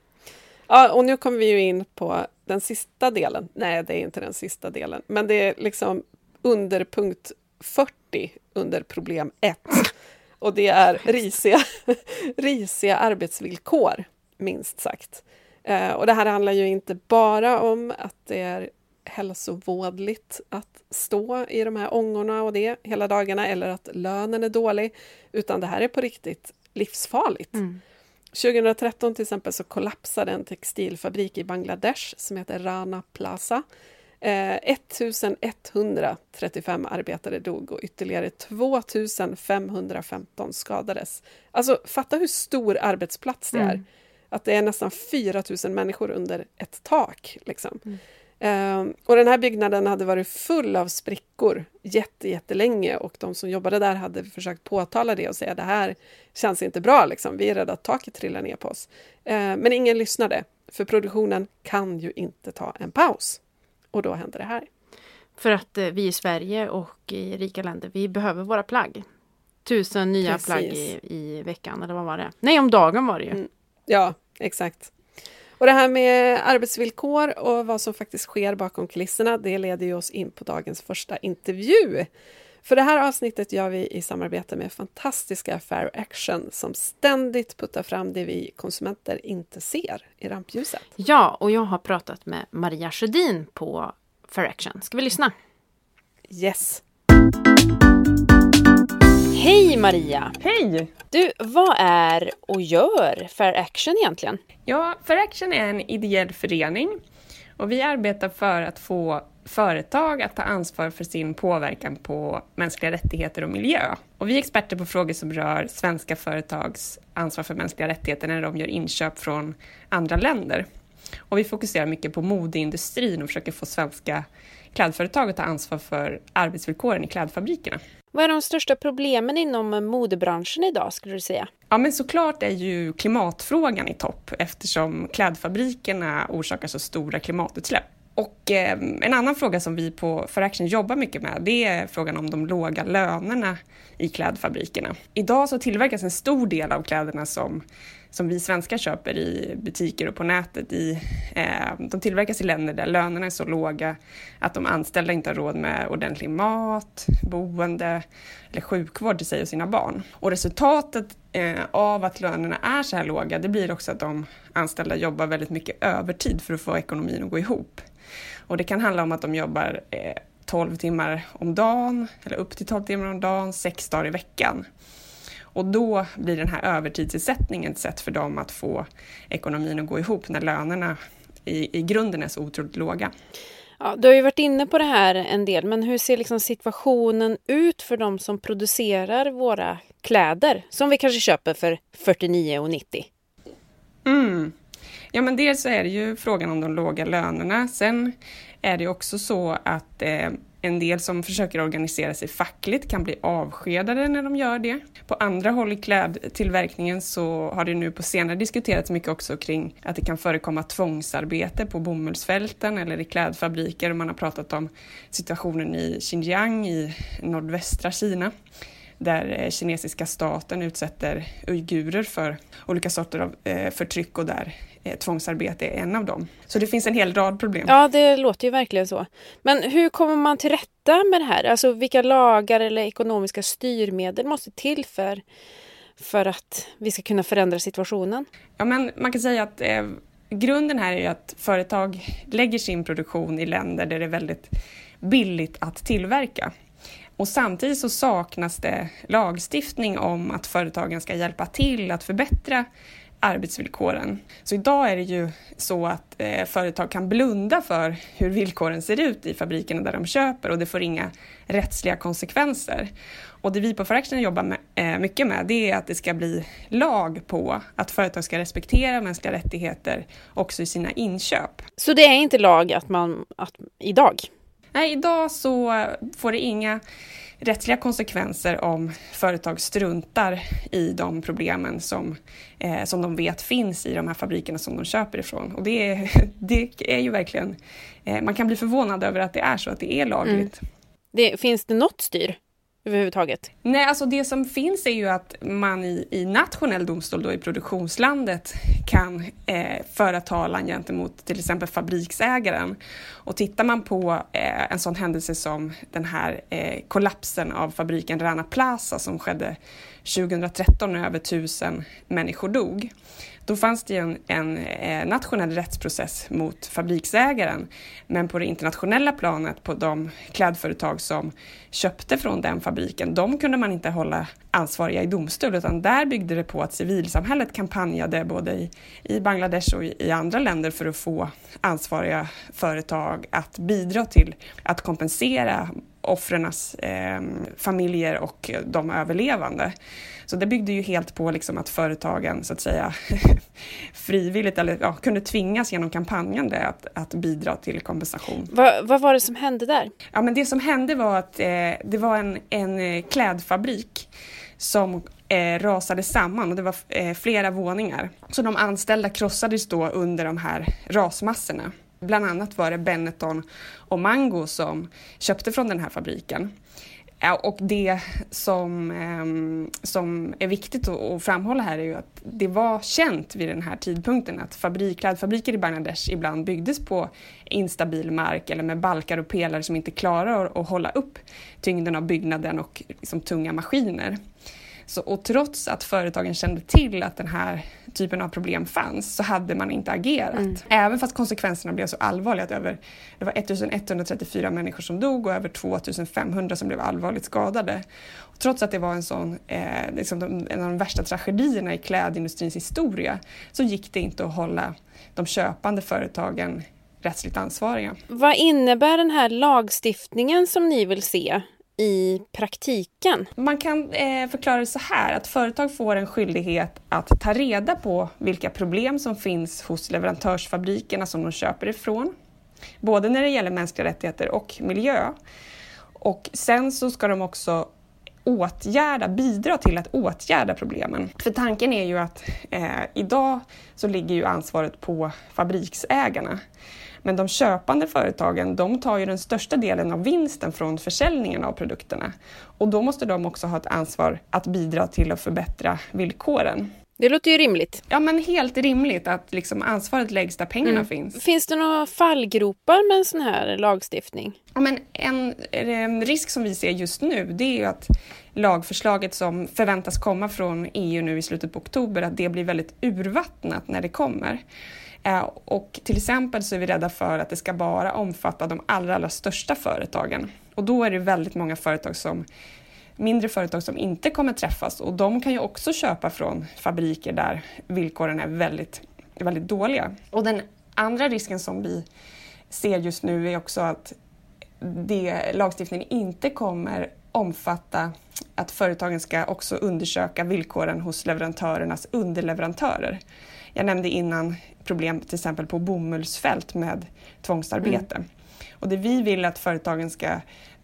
Speaker 2: Ja, och nu kommer vi ju in på den sista delen. Nej, det är inte den sista delen, men det är liksom under punkt 40 under problem 1. Och det är risiga, risiga arbetsvillkor, minst sagt. Eh, och det här handlar ju inte bara om att det är hälsovådligt att stå i de här ångorna och det hela dagarna eller att lönen är dålig, utan det här är på riktigt livsfarligt. Mm. 2013 till exempel så kollapsade en textilfabrik i Bangladesh som heter Rana Plaza. Eh, 1135 arbetare dog och ytterligare 2515 skadades. Alltså fatta hur stor arbetsplats det är. Mm. Att det är nästan 4000 människor under ett tak. Liksom. Mm. Um, och den här byggnaden hade varit full av sprickor jätte, jättelänge och de som jobbade där hade försökt påtala det och säga det här känns inte bra, liksom. vi är rädda att taket trillar ner på oss. Uh, men ingen lyssnade, för produktionen kan ju inte ta en paus. Och då hände det här.
Speaker 1: För att uh, vi i Sverige och i rika länder, vi behöver våra plagg. Tusen nya Precis. plagg i, i veckan, eller vad var det? Nej, om dagen var det ju. Mm.
Speaker 2: Ja, exakt. Och det här med arbetsvillkor och vad som faktiskt sker bakom kulisserna, det leder ju oss in på dagens första intervju. För det här avsnittet gör vi i samarbete med fantastiska Fair Action som ständigt puttar fram det vi konsumenter inte ser i rampljuset.
Speaker 1: Ja, och jag har pratat med Maria Sjödin på Fair Action. Ska vi lyssna?
Speaker 2: Yes!
Speaker 1: Hej Maria!
Speaker 4: Hej!
Speaker 1: Du, vad är och gör Fair Action egentligen?
Speaker 4: Ja, Fair Action är en ideell förening och vi arbetar för att få företag att ta ansvar för sin påverkan på mänskliga rättigheter och miljö. Och vi är experter på frågor som rör svenska företags ansvar för mänskliga rättigheter när de gör inköp från andra länder. Och vi fokuserar mycket på modeindustrin och försöker få svenska klädföretag att ta ansvar för arbetsvillkoren i klädfabrikerna.
Speaker 1: Vad är de största problemen inom modebranschen idag skulle du säga?
Speaker 4: Ja, men såklart är ju klimatfrågan i topp eftersom klädfabrikerna orsakar så stora klimatutsläpp. Och eh, en annan fråga som vi på Faraction jobbar mycket med, det är frågan om de låga lönerna i klädfabrikerna. Idag så tillverkas en stor del av kläderna som, som vi svenskar köper i butiker och på nätet. I, eh, de tillverkas i länder där lönerna är så låga att de anställda inte har råd med ordentlig mat, boende eller sjukvård till sig och sina barn. Och resultatet eh, av att lönerna är så här låga, det blir också att de anställda jobbar väldigt mycket övertid för att få ekonomin att gå ihop. Och det kan handla om att de jobbar eh, 12 timmar om dagen, eller upp till 12 timmar om dagen, sex dagar i veckan. Och då blir den här övertidsersättningen ett sätt för dem att få ekonomin att gå ihop när lönerna i, i grunden är så otroligt låga.
Speaker 1: Ja, du har ju varit inne på det här en del, men hur ser liksom situationen ut för de som producerar våra kläder som vi kanske köper för 49,90?
Speaker 4: Mm. Ja, men dels är det ju frågan om de låga lönerna. Sen är det också så att eh, en del som försöker organisera sig fackligt kan bli avskedade när de gör det. På andra håll i klädtillverkningen så har det nu på senare diskuterats mycket också kring att det kan förekomma tvångsarbete på bomullsfälten eller i klädfabriker. Man har pratat om situationen i Xinjiang i nordvästra Kina där eh, kinesiska staten utsätter uigurer för olika sorter av eh, förtryck och där eh, tvångsarbete är en av dem. Så det finns en hel rad problem.
Speaker 1: Ja, det låter ju verkligen så. Men hur kommer man till rätta med det här? Alltså vilka lagar eller ekonomiska styrmedel måste till för, för att vi ska kunna förändra situationen?
Speaker 4: Ja, men man kan säga att eh, grunden här är ju att företag lägger sin produktion i länder där det är väldigt billigt att tillverka. Och samtidigt så saknas det lagstiftning om att företagen ska hjälpa till att förbättra arbetsvillkoren. Så idag är det ju så att eh, företag kan blunda för hur villkoren ser ut i fabrikerna där de köper och det får inga rättsliga konsekvenser. Och det vi på Fraction jobbar med, eh, mycket med det är att det ska bli lag på att företag ska respektera mänskliga rättigheter också i sina inköp.
Speaker 1: Så det är inte lag att man, att, idag?
Speaker 4: Nej, idag så får det inga rättsliga konsekvenser om företag struntar i de problemen som, eh, som de vet finns i de här fabrikerna som de köper ifrån. Och det är, det är ju verkligen, eh, man kan bli förvånad över att det är så, att det är lagligt. Mm.
Speaker 1: Det, finns det något styr överhuvudtaget?
Speaker 4: Nej, alltså det som finns är ju att man i, i nationell domstol då i produktionslandet kan eh, föra talan gentemot till exempel fabriksägaren. Och tittar man på eh, en sån händelse som den här eh, kollapsen av fabriken Rana Plaza som skedde 2013 när över tusen människor dog då fanns det en, en eh, nationell rättsprocess mot fabriksägaren. Men på det internationella planet, på de klädföretag som köpte från den fabriken, de kunde man inte hålla ansvariga i domstol, utan där byggde det på att civilsamhället kampanjade både i, i Bangladesh och i, i andra länder för att få ansvariga företag att bidra till att kompensera offrens eh, familjer och de överlevande. Så det byggde ju helt på liksom att företagen så att säga frivilligt eller ja, kunde tvingas genom kampanjande att, att bidra till kompensation.
Speaker 1: Va, vad var det som hände där?
Speaker 4: Ja, men det som hände var att eh, det var en, en eh, klädfabrik som eh, rasade samman och det var eh, flera våningar. Så de anställda krossades då under de här rasmassorna. Bland annat var det Benetton och Mango som köpte från den här fabriken. Och det som, ehm, som är viktigt att framhålla här är ju att det var känt vid den här tidpunkten att fabrik, klädfabriker i Bangladesh ibland byggdes på instabil mark eller med balkar och pelare som inte klarar att hålla upp tyngden av byggnaden och liksom tunga maskiner. Så, och trots att företagen kände till att den här typen av problem fanns så hade man inte agerat. Mm. Även fast konsekvenserna blev så allvarliga att över, det var 1134 människor som dog och över 2500 som blev allvarligt skadade. Och trots att det var en sån, eh, liksom en av de värsta tragedierna i klädindustrins historia så gick det inte att hålla de köpande företagen rättsligt ansvariga.
Speaker 1: Vad innebär den här lagstiftningen som ni vill se i praktiken?
Speaker 4: Man kan eh, förklara det så här att företag får en skyldighet att ta reda på vilka problem som finns hos leverantörsfabrikerna som de köper ifrån. Både när det gäller mänskliga rättigheter och miljö. Och sen så ska de också åtgärda, bidra till att åtgärda problemen. För tanken är ju att eh, idag så ligger ju ansvaret på fabriksägarna. Men de köpande företagen de tar ju den största delen av vinsten från försäljningen av produkterna. Och då måste de också ha ett ansvar att bidra till att förbättra villkoren.
Speaker 1: Det låter ju rimligt.
Speaker 4: Ja, men helt rimligt att liksom ansvaret läggs där pengarna mm. finns.
Speaker 1: Finns det några fallgropar med en sån här lagstiftning?
Speaker 4: Ja, men en, en risk som vi ser just nu det är ju att lagförslaget som förväntas komma från EU nu i slutet på oktober, att det blir väldigt urvattnat när det kommer. Eh, och till exempel så är vi rädda för att det ska bara omfatta de allra, allra största företagen. Och då är det väldigt många företag som mindre företag som inte kommer träffas och de kan ju också köpa från fabriker där villkoren är väldigt, väldigt dåliga. Och den andra risken som vi ser just nu är också att det, lagstiftningen inte kommer omfatta att företagen ska också undersöka villkoren hos leverantörernas underleverantörer. Jag nämnde innan problem till exempel på bomullsfält med tvångsarbete. Mm. Och det vi vill att företagen ska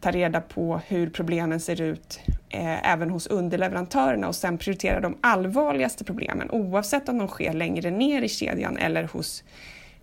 Speaker 4: ta reda på hur problemen ser ut eh, även hos underleverantörerna och sen prioritera de allvarligaste problemen oavsett om de sker längre ner i kedjan eller hos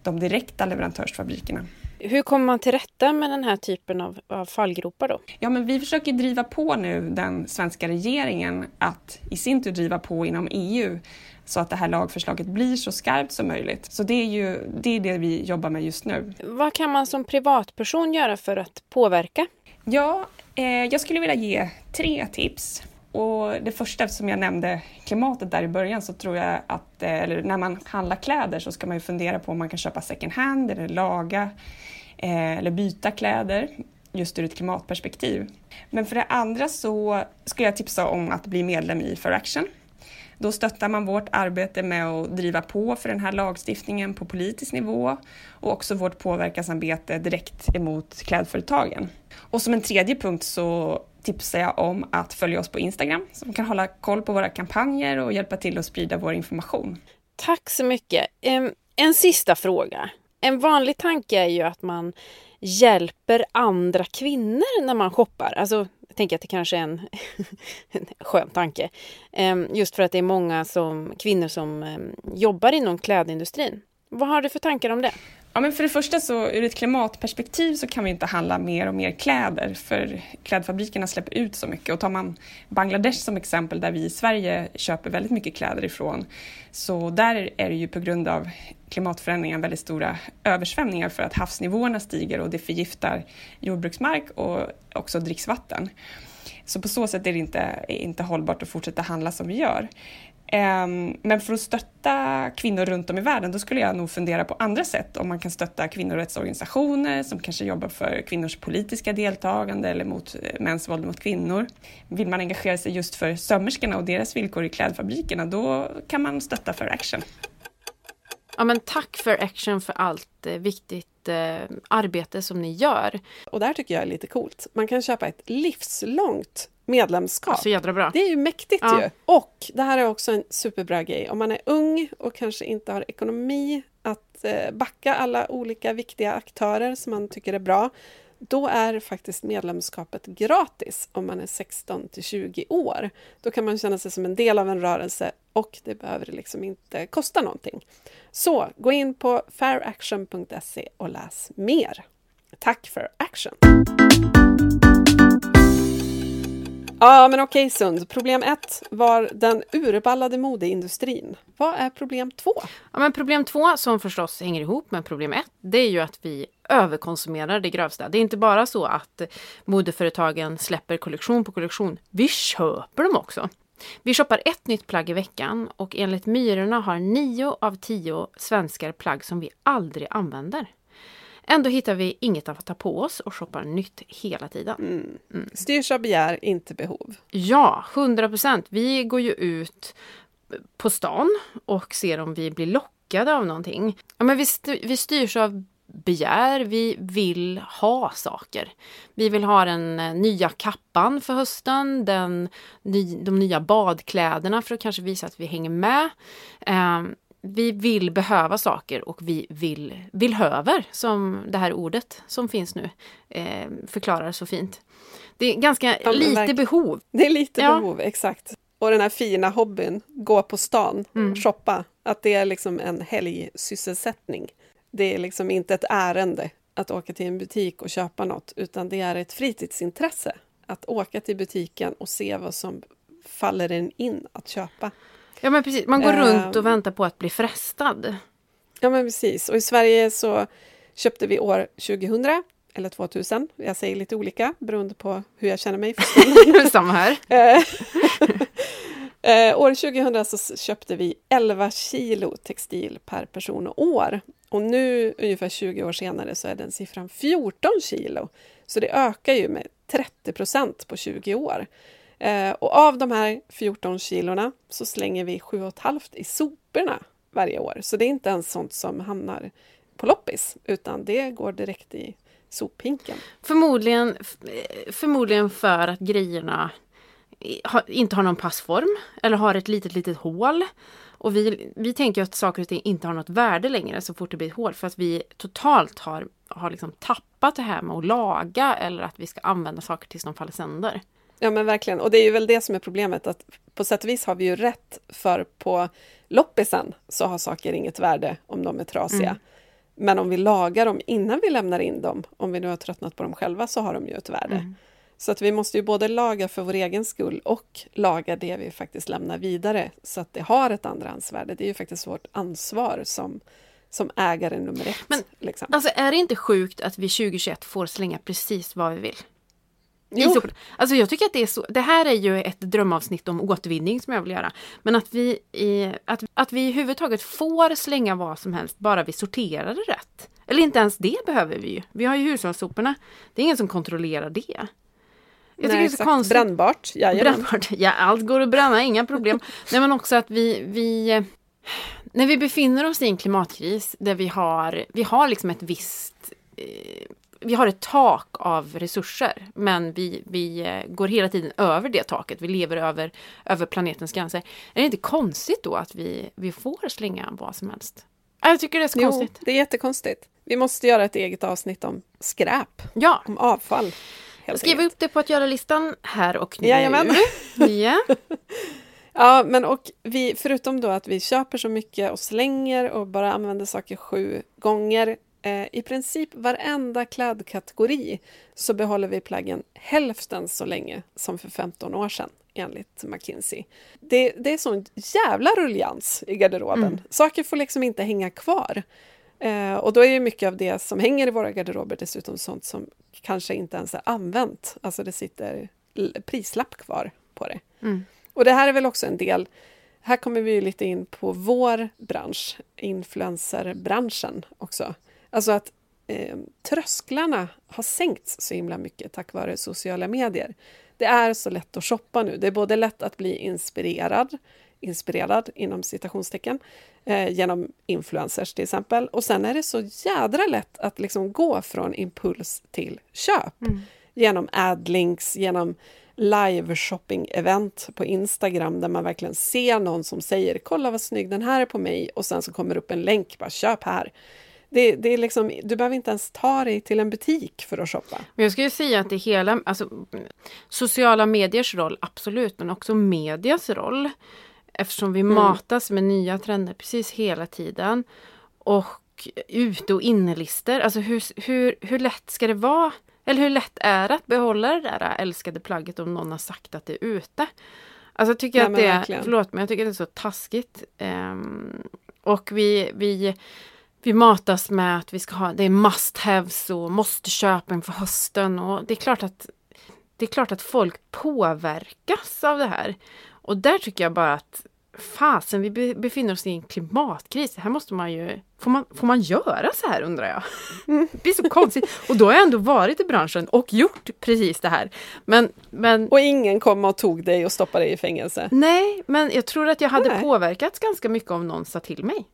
Speaker 4: de direkta leverantörsfabrikerna.
Speaker 1: Hur kommer man till rätta med den här typen av, av fallgropar då?
Speaker 4: Ja, men vi försöker driva på nu den svenska regeringen att i sin tur driva på inom EU så att det här lagförslaget blir så skarpt som möjligt. Så det är ju det, är det vi jobbar med just nu.
Speaker 1: Vad kan man som privatperson göra för att påverka?
Speaker 4: Ja, eh, jag skulle vilja ge tre tips. Och det första, som jag nämnde klimatet där i början, så tror jag att eh, eller när man handlar kläder så ska man ju fundera på om man kan köpa second hand eller laga eh, eller byta kläder just ur ett klimatperspektiv. Men för det andra så skulle jag tipsa om att bli medlem i For Action då stöttar man vårt arbete med att driva på för den här lagstiftningen på politisk nivå och också vårt påverkansarbete direkt emot klädföretagen. Och som en tredje punkt så tipsar jag om att följa oss på Instagram så man kan hålla koll på våra kampanjer och hjälpa till att sprida vår information.
Speaker 1: Tack så mycket. En sista fråga. En vanlig tanke är ju att man hjälper andra kvinnor när man shoppar. Alltså, jag tänker att det kanske är en, en skön tanke. Ehm, just för att det är många som, kvinnor som ehm, jobbar inom klädindustrin. Vad har du för tankar om det?
Speaker 4: Ja, men för det första så ur ett klimatperspektiv så kan vi inte handla mer och mer kläder för klädfabrikerna släpper ut så mycket. Och tar man Bangladesh som exempel där vi i Sverige köper väldigt mycket kläder ifrån så där är det ju på grund av klimatförändringar väldigt stora översvämningar för att havsnivåerna stiger och det förgiftar jordbruksmark och också dricksvatten. Så på så sätt är det inte, inte hållbart att fortsätta handla som vi gör. Ehm, men för att stötta kvinnor runt om i världen, då skulle jag nog fundera på andra sätt. Om man kan stötta kvinnorättsorganisationer som kanske jobbar för kvinnors politiska deltagande eller mot eh, mäns våld mot kvinnor. Vill man engagera sig just för sömmerskorna och deras villkor i klädfabrikerna, då kan man stötta för Action.
Speaker 1: Ja, men tack för Action för allt eh, viktigt eh, arbete som ni gör.
Speaker 2: Och det här tycker jag är lite coolt. Man kan köpa ett livslångt medlemskap.
Speaker 1: Så jädra bra.
Speaker 2: Det är ju mäktigt ja. ju. Och det här är också en superbra grej. Om man är ung och kanske inte har ekonomi att eh, backa alla olika viktiga aktörer som man tycker är bra, då är faktiskt medlemskapet gratis om man är 16 till 20 år. Då kan man känna sig som en del av en rörelse och det behöver liksom inte kosta någonting. Så gå in på fairaction.se och läs mer. Tack för action! Ja, men okej Sund. Problem ett var den urballade modeindustrin. Vad är problem två?
Speaker 1: Ja, men problem två, som förstås hänger ihop med problem ett, det är ju att vi överkonsumerar det grövsta. Det är inte bara så att modeföretagen släpper kollektion på kollektion. Vi köper dem också. Vi shoppar ett nytt plagg i veckan och enligt Myrorna har nio av tio svenskar plagg som vi aldrig använder. Ändå hittar vi inget att ta på oss och shoppar nytt hela tiden.
Speaker 2: Mm. Styrs av begär, inte behov.
Speaker 1: Ja, 100 procent. Vi går ju ut på stan och ser om vi blir lockade av någonting. Ja, men vi, st vi styrs av begär, vi vill ha saker. Vi vill ha den eh, nya kappan för hösten, den, de nya badkläderna för att kanske visa att vi hänger med. Eh, vi vill behöva saker och vi vill, vill höver, som det här ordet som finns nu eh, förklarar så fint. Det är ganska ja, lite verkligen. behov.
Speaker 2: Det är lite ja. behov, exakt. Och den här fina hobbyn, gå på stan, mm. shoppa, att det är liksom en helgsysselsättning. Det är liksom inte ett ärende att åka till en butik och köpa något, utan det är ett fritidsintresse att åka till butiken och se vad som faller en in att köpa.
Speaker 1: Ja men precis, man går runt och väntar på att bli frestad.
Speaker 2: Ja men precis, och i Sverige så köpte vi år 2000 eller 2000, jag säger lite olika beroende på hur jag känner mig.
Speaker 1: Samma här.
Speaker 2: Eh, år 2000 så köpte vi 11 kilo textil per person och år. Och nu, ungefär 20 år senare, så är den siffran 14 kilo. Så det ökar ju med 30 procent på 20 år. Eh, och av de här 14 kilorna så slänger vi 7,5 i soporna varje år. Så det är inte ens sånt som hamnar på loppis, utan det går direkt i sophinken.
Speaker 1: Förmodligen, eh, förmodligen för att grejerna inte har någon passform eller har ett litet, litet hål. Och vi, vi tänker att saker och ting inte har något värde längre så fort det blir ett hål för att vi totalt har, har liksom tappat det här med att laga eller att vi ska använda saker tills de faller sönder.
Speaker 2: Ja men verkligen, och det är ju väl det som är problemet att på sätt och vis har vi ju rätt för på loppisen så har saker inget värde om de är trasiga. Mm. Men om vi lagar dem innan vi lämnar in dem, om vi nu har tröttnat på dem själva, så har de ju ett värde. Mm. Så att vi måste ju både laga för vår egen skull och laga det vi faktiskt lämnar vidare så att det har ett andrahandsvärde. Det är ju faktiskt vårt ansvar som, som ägare nummer ett.
Speaker 1: Men
Speaker 2: liksom.
Speaker 1: alltså är det inte sjukt att vi 2021 får slänga precis vad vi vill? Jo. Alltså jag tycker att det är så. Det här är ju ett drömavsnitt om återvinning som jag vill göra. Men att vi, i, att, att vi överhuvudtaget får slänga vad som helst bara vi sorterar det rätt. Eller inte ens det behöver vi ju. Vi har ju hushållssoporna. Det är ingen som kontrollerar det.
Speaker 2: Jag tycker Nej, det är så konstigt. Brännbart,
Speaker 1: Brännbart, ja allt går att bränna, inga problem. Nej men också att vi, vi när vi befinner oss i en klimatkris där vi har, vi har liksom ett visst eh, vi har ett tak av resurser men vi, vi eh, går hela tiden över det taket. Vi lever över, över planetens gränser. Är det inte konstigt då att vi, vi får slänga vad som helst? Jag tycker det är så jo, konstigt.
Speaker 2: det är jättekonstigt. Vi måste göra ett eget avsnitt om skräp.
Speaker 1: Ja.
Speaker 2: Om avfall.
Speaker 1: Skriv upp det på att göra-listan här och nu.
Speaker 2: Jajamän.
Speaker 1: ja.
Speaker 2: ja, men och vi, förutom då att vi köper så mycket och slänger och bara använder saker sju gånger eh, i princip varenda klädkategori så behåller vi plaggen hälften så länge som för 15 år sedan enligt McKinsey. Det, det är sån jävla rullians i garderoben. Mm. Saker får liksom inte hänga kvar. Eh, och då är ju mycket av det som hänger i våra garderober dessutom sånt som kanske inte ens är använt. Alltså det sitter prislapp kvar på det. Mm. Och det här är väl också en del här kommer vi lite in på vår bransch, influencerbranschen också. Alltså att eh, trösklarna har sänkts så himla mycket tack vare sociala medier. Det är så lätt att shoppa nu. Det är både lätt att bli inspirerad, inspirerad inom citationstecken, eh, genom influencers till exempel. Och sen är det så jädra lätt att liksom gå från impuls till köp. Mm. Genom adlinks, genom live shopping-event på Instagram där man verkligen ser någon som säger “kolla vad snygg den här är på mig” och sen så kommer upp en länk, bara “köp här”. Det, det, är liksom, du behöver inte ens ta dig till en butik för att shoppa.
Speaker 1: Jag skulle säga att det hela, alltså, sociala mediers roll, absolut, men också medias roll. Eftersom vi mm. matas med nya trender precis hela tiden. Och ute och innelistor, alltså hur, hur, hur lätt ska det vara Eller hur lätt är det att behålla det där älskade plagget om någon har sagt att det är ute? Alltså jag tycker
Speaker 2: Nej,
Speaker 1: att det är, förlåt men jag tycker det är så taskigt. Ehm, och vi, vi, vi matas med att vi ska ha, det är must haves och måste köpa inför hösten och det är klart att det är klart att folk påverkas av det här. Och där tycker jag bara att fasen, vi be- befinner oss i en klimatkris. Här måste man ju... Får man, får man göra så här undrar jag? Det blir så konstigt. Och då har jag ändå varit i branschen och gjort precis det här. Men, men
Speaker 2: Och ingen kom och tog dig och stoppade dig i fängelse.
Speaker 1: nej, men jag tror att jag hade
Speaker 2: Nej.
Speaker 1: påverkats ganska mycket om någon sa till mig.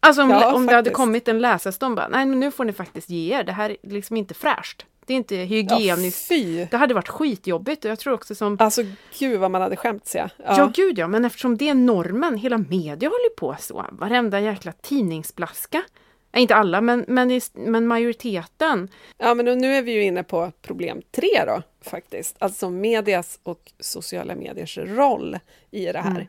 Speaker 1: Alltså om,
Speaker 2: Ja,
Speaker 1: om det hade kommit en läsarstorm bara, nej men nu får ni faktiskt ge er, det här är liksom inte fräscht. Det är inte
Speaker 2: Ja,
Speaker 1: hygieniskt.
Speaker 2: fy!
Speaker 1: det hade varit skitjobbigt och jag tror också som
Speaker 2: Alltså gud vad man hade skämts ja.
Speaker 1: Ja.
Speaker 2: ja.
Speaker 1: gud ja, men eftersom det är normen, hela media håller på så. Varenda jäkla tidningsblaska. Nej, inte alla, men, men, men majoriteten.
Speaker 2: Ja, men nu är vi ju inne på problem tre då, faktiskt. Alltså medias och sociala mediers roll i det här.
Speaker 1: Mm.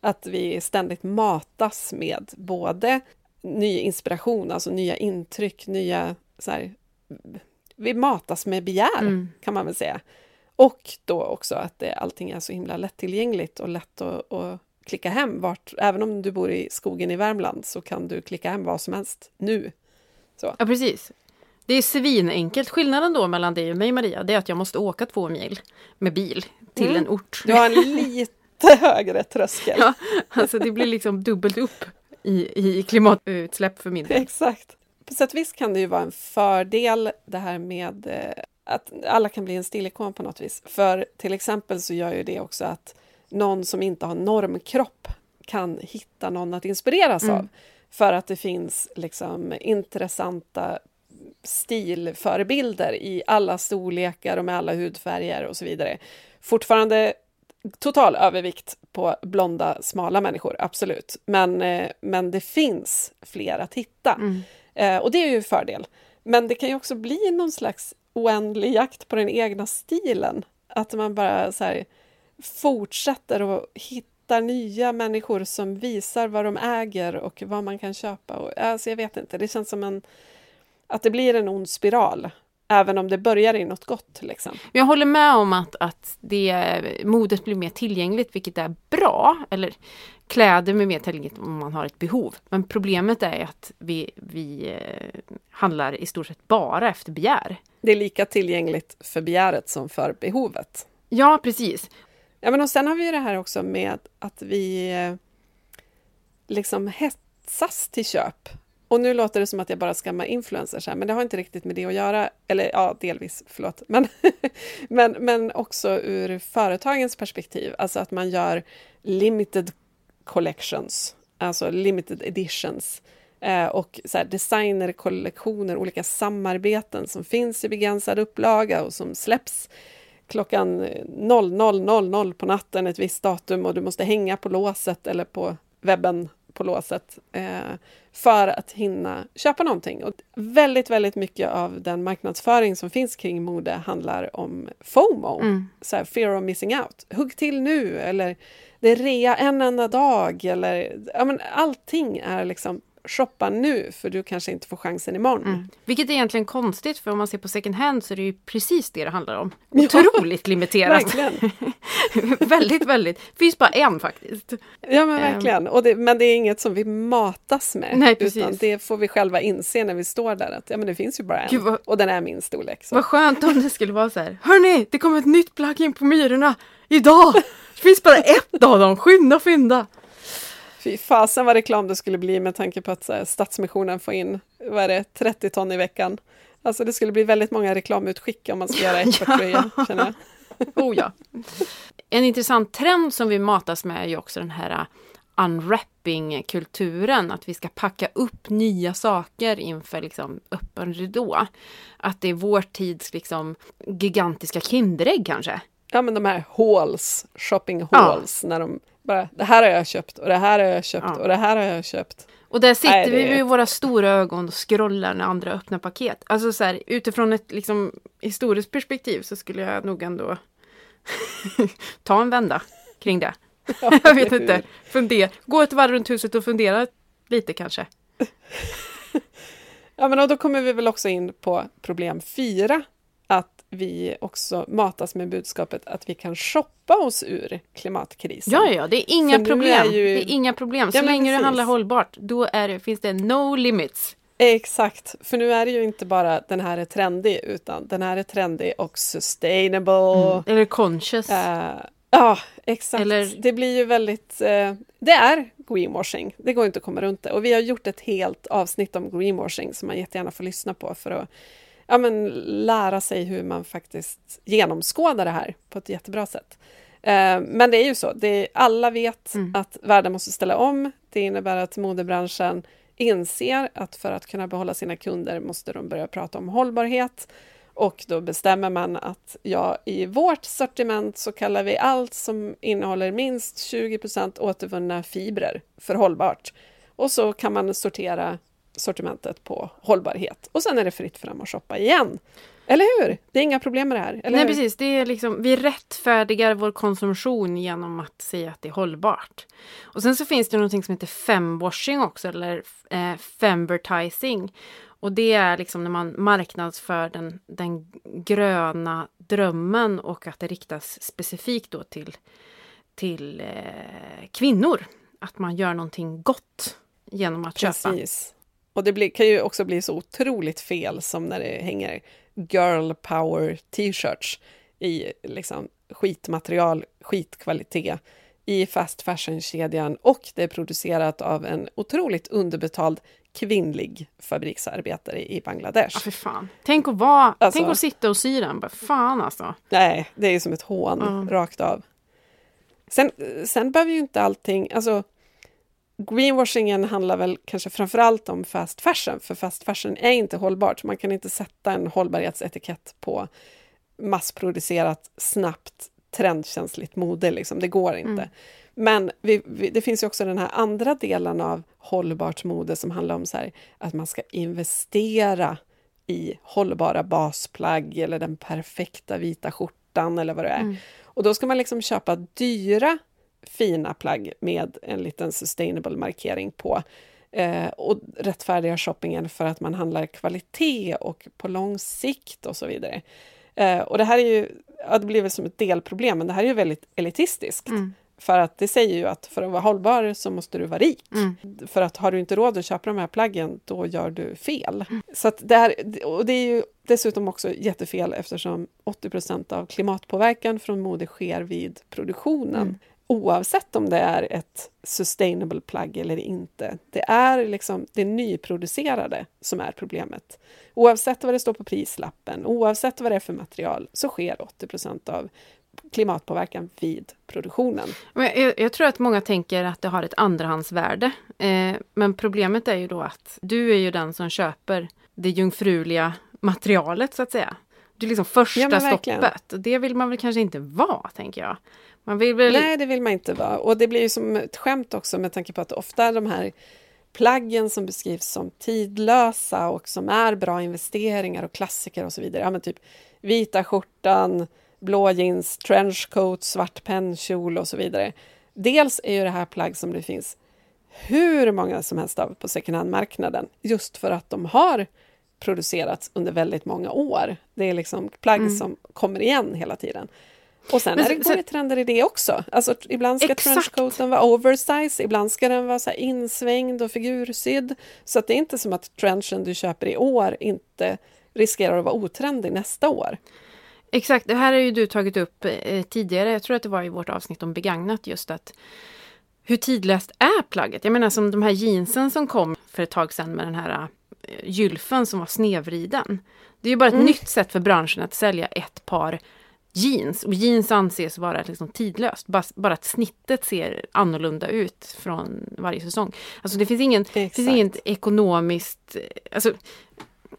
Speaker 2: Att vi ständigt matas med både ny inspiration, alltså nya intryck, nya... Så här, vi matas med begär,
Speaker 1: Mm.
Speaker 2: kan man väl säga. Och då också att det, allting är så himla lättillgängligt och lätt att, att klicka hem. Vart, även om du bor i skogen i Värmland så kan du klicka hem vad som helst nu.
Speaker 1: Ja, precis. Det är svinenkelt. Skillnaden då mellan dig och mig, Maria, det är att jag måste åka två mil med bil till
Speaker 2: Mm.
Speaker 1: en ort.
Speaker 2: Du har en lite högre tröskel.
Speaker 1: Ja, alltså det blir liksom dubbelt upp i, i klimatutsläpp för min del.
Speaker 2: Exakt. På sätt och vis kan det ju vara en fördel det här med eh, att alla kan bli en stillikon på något vis. För till exempel så gör ju det också att någon som inte har normkropp kan hitta någon att inspireras
Speaker 1: Mm.
Speaker 2: av. För att det finns liksom intressanta stilförebilder i alla storlekar och med alla hudfärger och så vidare. Fortfarande total övervikt på blonda, smala människor, absolut. Men, eh, men det finns fler att hitta.
Speaker 1: Mm.
Speaker 2: Eh, och det är ju en fördel. Men det kan ju också bli någon slags oändlig jakt på den egna stilen. Att man bara så här, fortsätter att hitta nya människor som visar vad de äger och vad man kan köpa. Och, alltså jag vet inte, det känns som en, att det blir en ond spiral. Även om det börjar i något gott. Liksom.
Speaker 1: Jag håller med om att, att det, modet blir mer tillgängligt, vilket är bra. Eller kläder blir mer tillgängligt om man har ett behov. Men problemet är att vi, vi eh, handlar i stort sett bara efter begär.
Speaker 2: Det är lika tillgängligt för begäret som för behovet.
Speaker 1: Ja, precis.
Speaker 2: Ja, men och sen har vi det här också med att vi eh, liksom hetsas till köp. Och nu låter det som att jag bara skammar influencers här, men det har inte riktigt med det att göra. Eller ja, delvis, förlåt. Men, men, men också ur företagens perspektiv, alltså att man gör limited collections, alltså limited editions. Eh, och så här, designerkollektioner, olika samarbeten som finns i begränsad upplaga och som släpps klockan 00.00 på natten ett visst datum och du måste hänga på låset eller på webben på låset eh, för att hinna köpa någonting. Och väldigt, väldigt mycket av den marknadsföring som finns kring mode handlar om FOMO,
Speaker 1: Mm.
Speaker 2: så här, fear of missing out. Hugg till nu eller det är rea en enda dag eller ja, men allting är liksom shoppa nu för du kanske inte får chansen imorgon.
Speaker 1: Mm. Vilket är egentligen konstigt, för om man ser på second hand så är det ju precis det det handlar om.
Speaker 2: Ja,
Speaker 1: Otroligt limiterat. Väldigt, väldigt. finns bara en faktiskt.
Speaker 2: Ja men
Speaker 1: Ehm.
Speaker 2: verkligen. Och det, men det är inget som vi matas med.
Speaker 1: Nej, precis.
Speaker 2: Utan det får vi själva inse när vi står där. Att ja, men det finns ju bara en.
Speaker 1: Gud, vad-
Speaker 2: Och den är min storlek. Så.
Speaker 1: Vad skönt om det skulle vara så här. Hörni, det kommer ett nytt plagg in på Myrorna idag! Det finns bara ett av dem, skynda fynda!
Speaker 2: Fy fasen vad reklam det skulle bli med tanke på att så här, Stadsmissionen får in vad är det, 30 ton i veckan. Alltså det skulle bli väldigt många reklamutskick om man ska göra ett par tröja, känner jag.
Speaker 1: Oh ja. En intressant trend som vi matas med är ju också den här uh, unwrapping-kulturen. Att vi ska packa upp nya saker inför liksom öppen ridå. Att det är vår tids liksom gigantiska Kinderägg kanske.
Speaker 2: Ja men de här hauls, shopping
Speaker 1: Ja.
Speaker 2: hauls, när de bara det här har jag köpt och det här har jag köpt
Speaker 1: Ja.
Speaker 2: och det här har jag köpt.
Speaker 1: Och där sitter
Speaker 2: Nej, det
Speaker 1: vi med våra stora ögon och scrollar när andra öppnar paket. Alltså så här, utifrån ett liksom, historiskt perspektiv så skulle jag nog ändå ta en vända kring det. jag vet inte. Fundera. Gå ett varv runt huset och fundera lite kanske.
Speaker 2: Ja men då kommer vi väl också in på problem fyra. Vi också matas med budskapet att vi kan shoppa oss ur klimatkrisen.
Speaker 1: Ja, ja, det är inga
Speaker 2: För
Speaker 1: problem.
Speaker 2: är ju-
Speaker 1: Det är inga problem. Så
Speaker 2: Ja,
Speaker 1: länge du handlar hållbart, då är det, finns det no limits.
Speaker 2: Exakt, för nu är det ju inte bara den här är trendig, utan den här är trendig och sustainable.
Speaker 1: Eller conscious.
Speaker 2: Eh, ja, exakt.
Speaker 1: Eller-
Speaker 2: Det blir ju väldigt... eh, det är greenwashing, det går inte att komma runt det. Och vi har gjort ett helt avsnitt om greenwashing som man jättegärna får lyssna på för att ja, men, lära sig hur man faktiskt genomskådar det här på ett jättebra sätt. Eh, men det är ju så, det, alla vet
Speaker 1: Mm.
Speaker 2: att världen måste ställa om. Det innebär att modebranschen inser att för att kunna behålla sina kunder måste de börja prata om hållbarhet. Och då bestämmer man att ja, i vårt sortiment så kallar vi allt som innehåller minst 20% återvunna fibrer för hållbart. Och så kan man sortera sortimentet på hållbarhet. Och sen är det fritt fram att shoppa igen. Eller hur? Det är inga problem med det här.
Speaker 1: Nej
Speaker 2: hur?
Speaker 1: precis, det är liksom, vi rättfärdigar vår konsumtion genom att säga att det är hållbart. Och sen så finns det någonting som heter femwashing också, eller eh, femvertising. Och det är liksom när man marknadsför den, den gröna drömmen och att det riktas specifikt då till, till eh, kvinnor. Att man gör någonting gott genom att köpa.
Speaker 2: Och det blir, kan ju också bli så otroligt fel som när det hänger girl power t-shirts i liksom skitmaterial, skitkvalitet i fast fashion-kedjan och det är producerat av en otroligt underbetald kvinnlig fabriksarbetare i Bangladesh.
Speaker 1: Ja, för fan. Tänk att, vara,
Speaker 2: Alltså-
Speaker 1: tänk att sitta och sy den. Bara, Fan alltså.
Speaker 2: Nej, det är ju som ett hån
Speaker 1: Mm.
Speaker 2: rakt av. Sen, sen behöver ju inte allting... Alltså, greenwashingen handlar väl kanske framför allt om fast fashion, för fast fashion är inte hållbart. Man kan inte sätta en hållbarhetsetikett på massproducerat, snabbt, trendkänsligt mode. Liksom. Det går inte.
Speaker 1: Mm.
Speaker 2: Men vi, vi, det finns ju också den här andra delen av hållbart mode som handlar om så här, att man ska investera i hållbara basplagg eller den perfekta vita skjortan eller vad det är.
Speaker 1: Mm.
Speaker 2: Och då ska man liksom köpa dyra fina plagg med en liten sustainable markering på. Eh, och rättfärdiga shoppingen för att man handlar kvalitet och på lång sikt och så vidare. Eh, och det här är ju, ja, det blir väl som ett delproblem, men det här är ju väldigt elitistiskt.
Speaker 1: Mm.
Speaker 2: För att det säger ju att för att vara hållbar så måste du vara rik.
Speaker 1: Mm.
Speaker 2: För att har du inte råd att köpa de här plaggen, då gör du fel. Så att det, här, och det är ju dessutom också jättefel eftersom 80% av klimatpåverkan från mode sker vid produktionen.
Speaker 1: Mm.
Speaker 2: Oavsett om det är ett sustainable plagg eller inte. Det är liksom det nyproducerade som är problemet. Oavsett vad det står på prislappen, oavsett vad det är för material, så sker 80% av klimatpåverkan vid produktionen.
Speaker 1: Men jag, jag tror att många tänker att det har ett andrahandsvärde. Eh, men problemet är ju då att du är ju den som köper det jungfruliga materialet så att säga. Det är liksom första
Speaker 2: Ja,
Speaker 1: stoppet. Och det vill man väl kanske inte vara, tänker jag. Väl...
Speaker 2: Nej, det vill man inte vara. Och det blir ju som ett skämt också med tanke på att ofta de här plaggen som beskrivs som tidlösa och som är bra investeringar och klassiker och så vidare. Ja, men typ vita skjortan, blå jeans, trenchcoat, svart pennkjol och så vidare. Dels är ju det här plagg som det finns hur många som helst av på second hand-marknaden just för att de har producerats under väldigt många år. Det är liksom plagg
Speaker 1: Mm.
Speaker 2: som kommer igen hela tiden. Och sen
Speaker 1: Men
Speaker 2: är det, går det trender i det också. Alltså, ibland ska
Speaker 1: Exakt.
Speaker 2: trenchcoaten vara oversize, ibland ska den vara så insvängd och figursydd. Så att det är inte som att trenchen du köper i år inte riskerar att vara otrendig nästa år.
Speaker 1: Exakt, det här har ju du tagit upp eh, tidigare. Jag tror att det var i vårt avsnitt om begagnat just att hur tidlöst är plagget? Jag menar som de här jeansen som kom för ett tag sedan med den här eh, gylfen som var snedvriden. Det är ju bara ett
Speaker 2: Mm.
Speaker 1: nytt sätt för branschen att sälja ett par jeans. Och jeans anses vara liksom tidlöst. Bara, bara att snittet ser annorlunda ut från varje säsong. Alltså det finns, ingen, finns inget ekonomiskt... Alltså,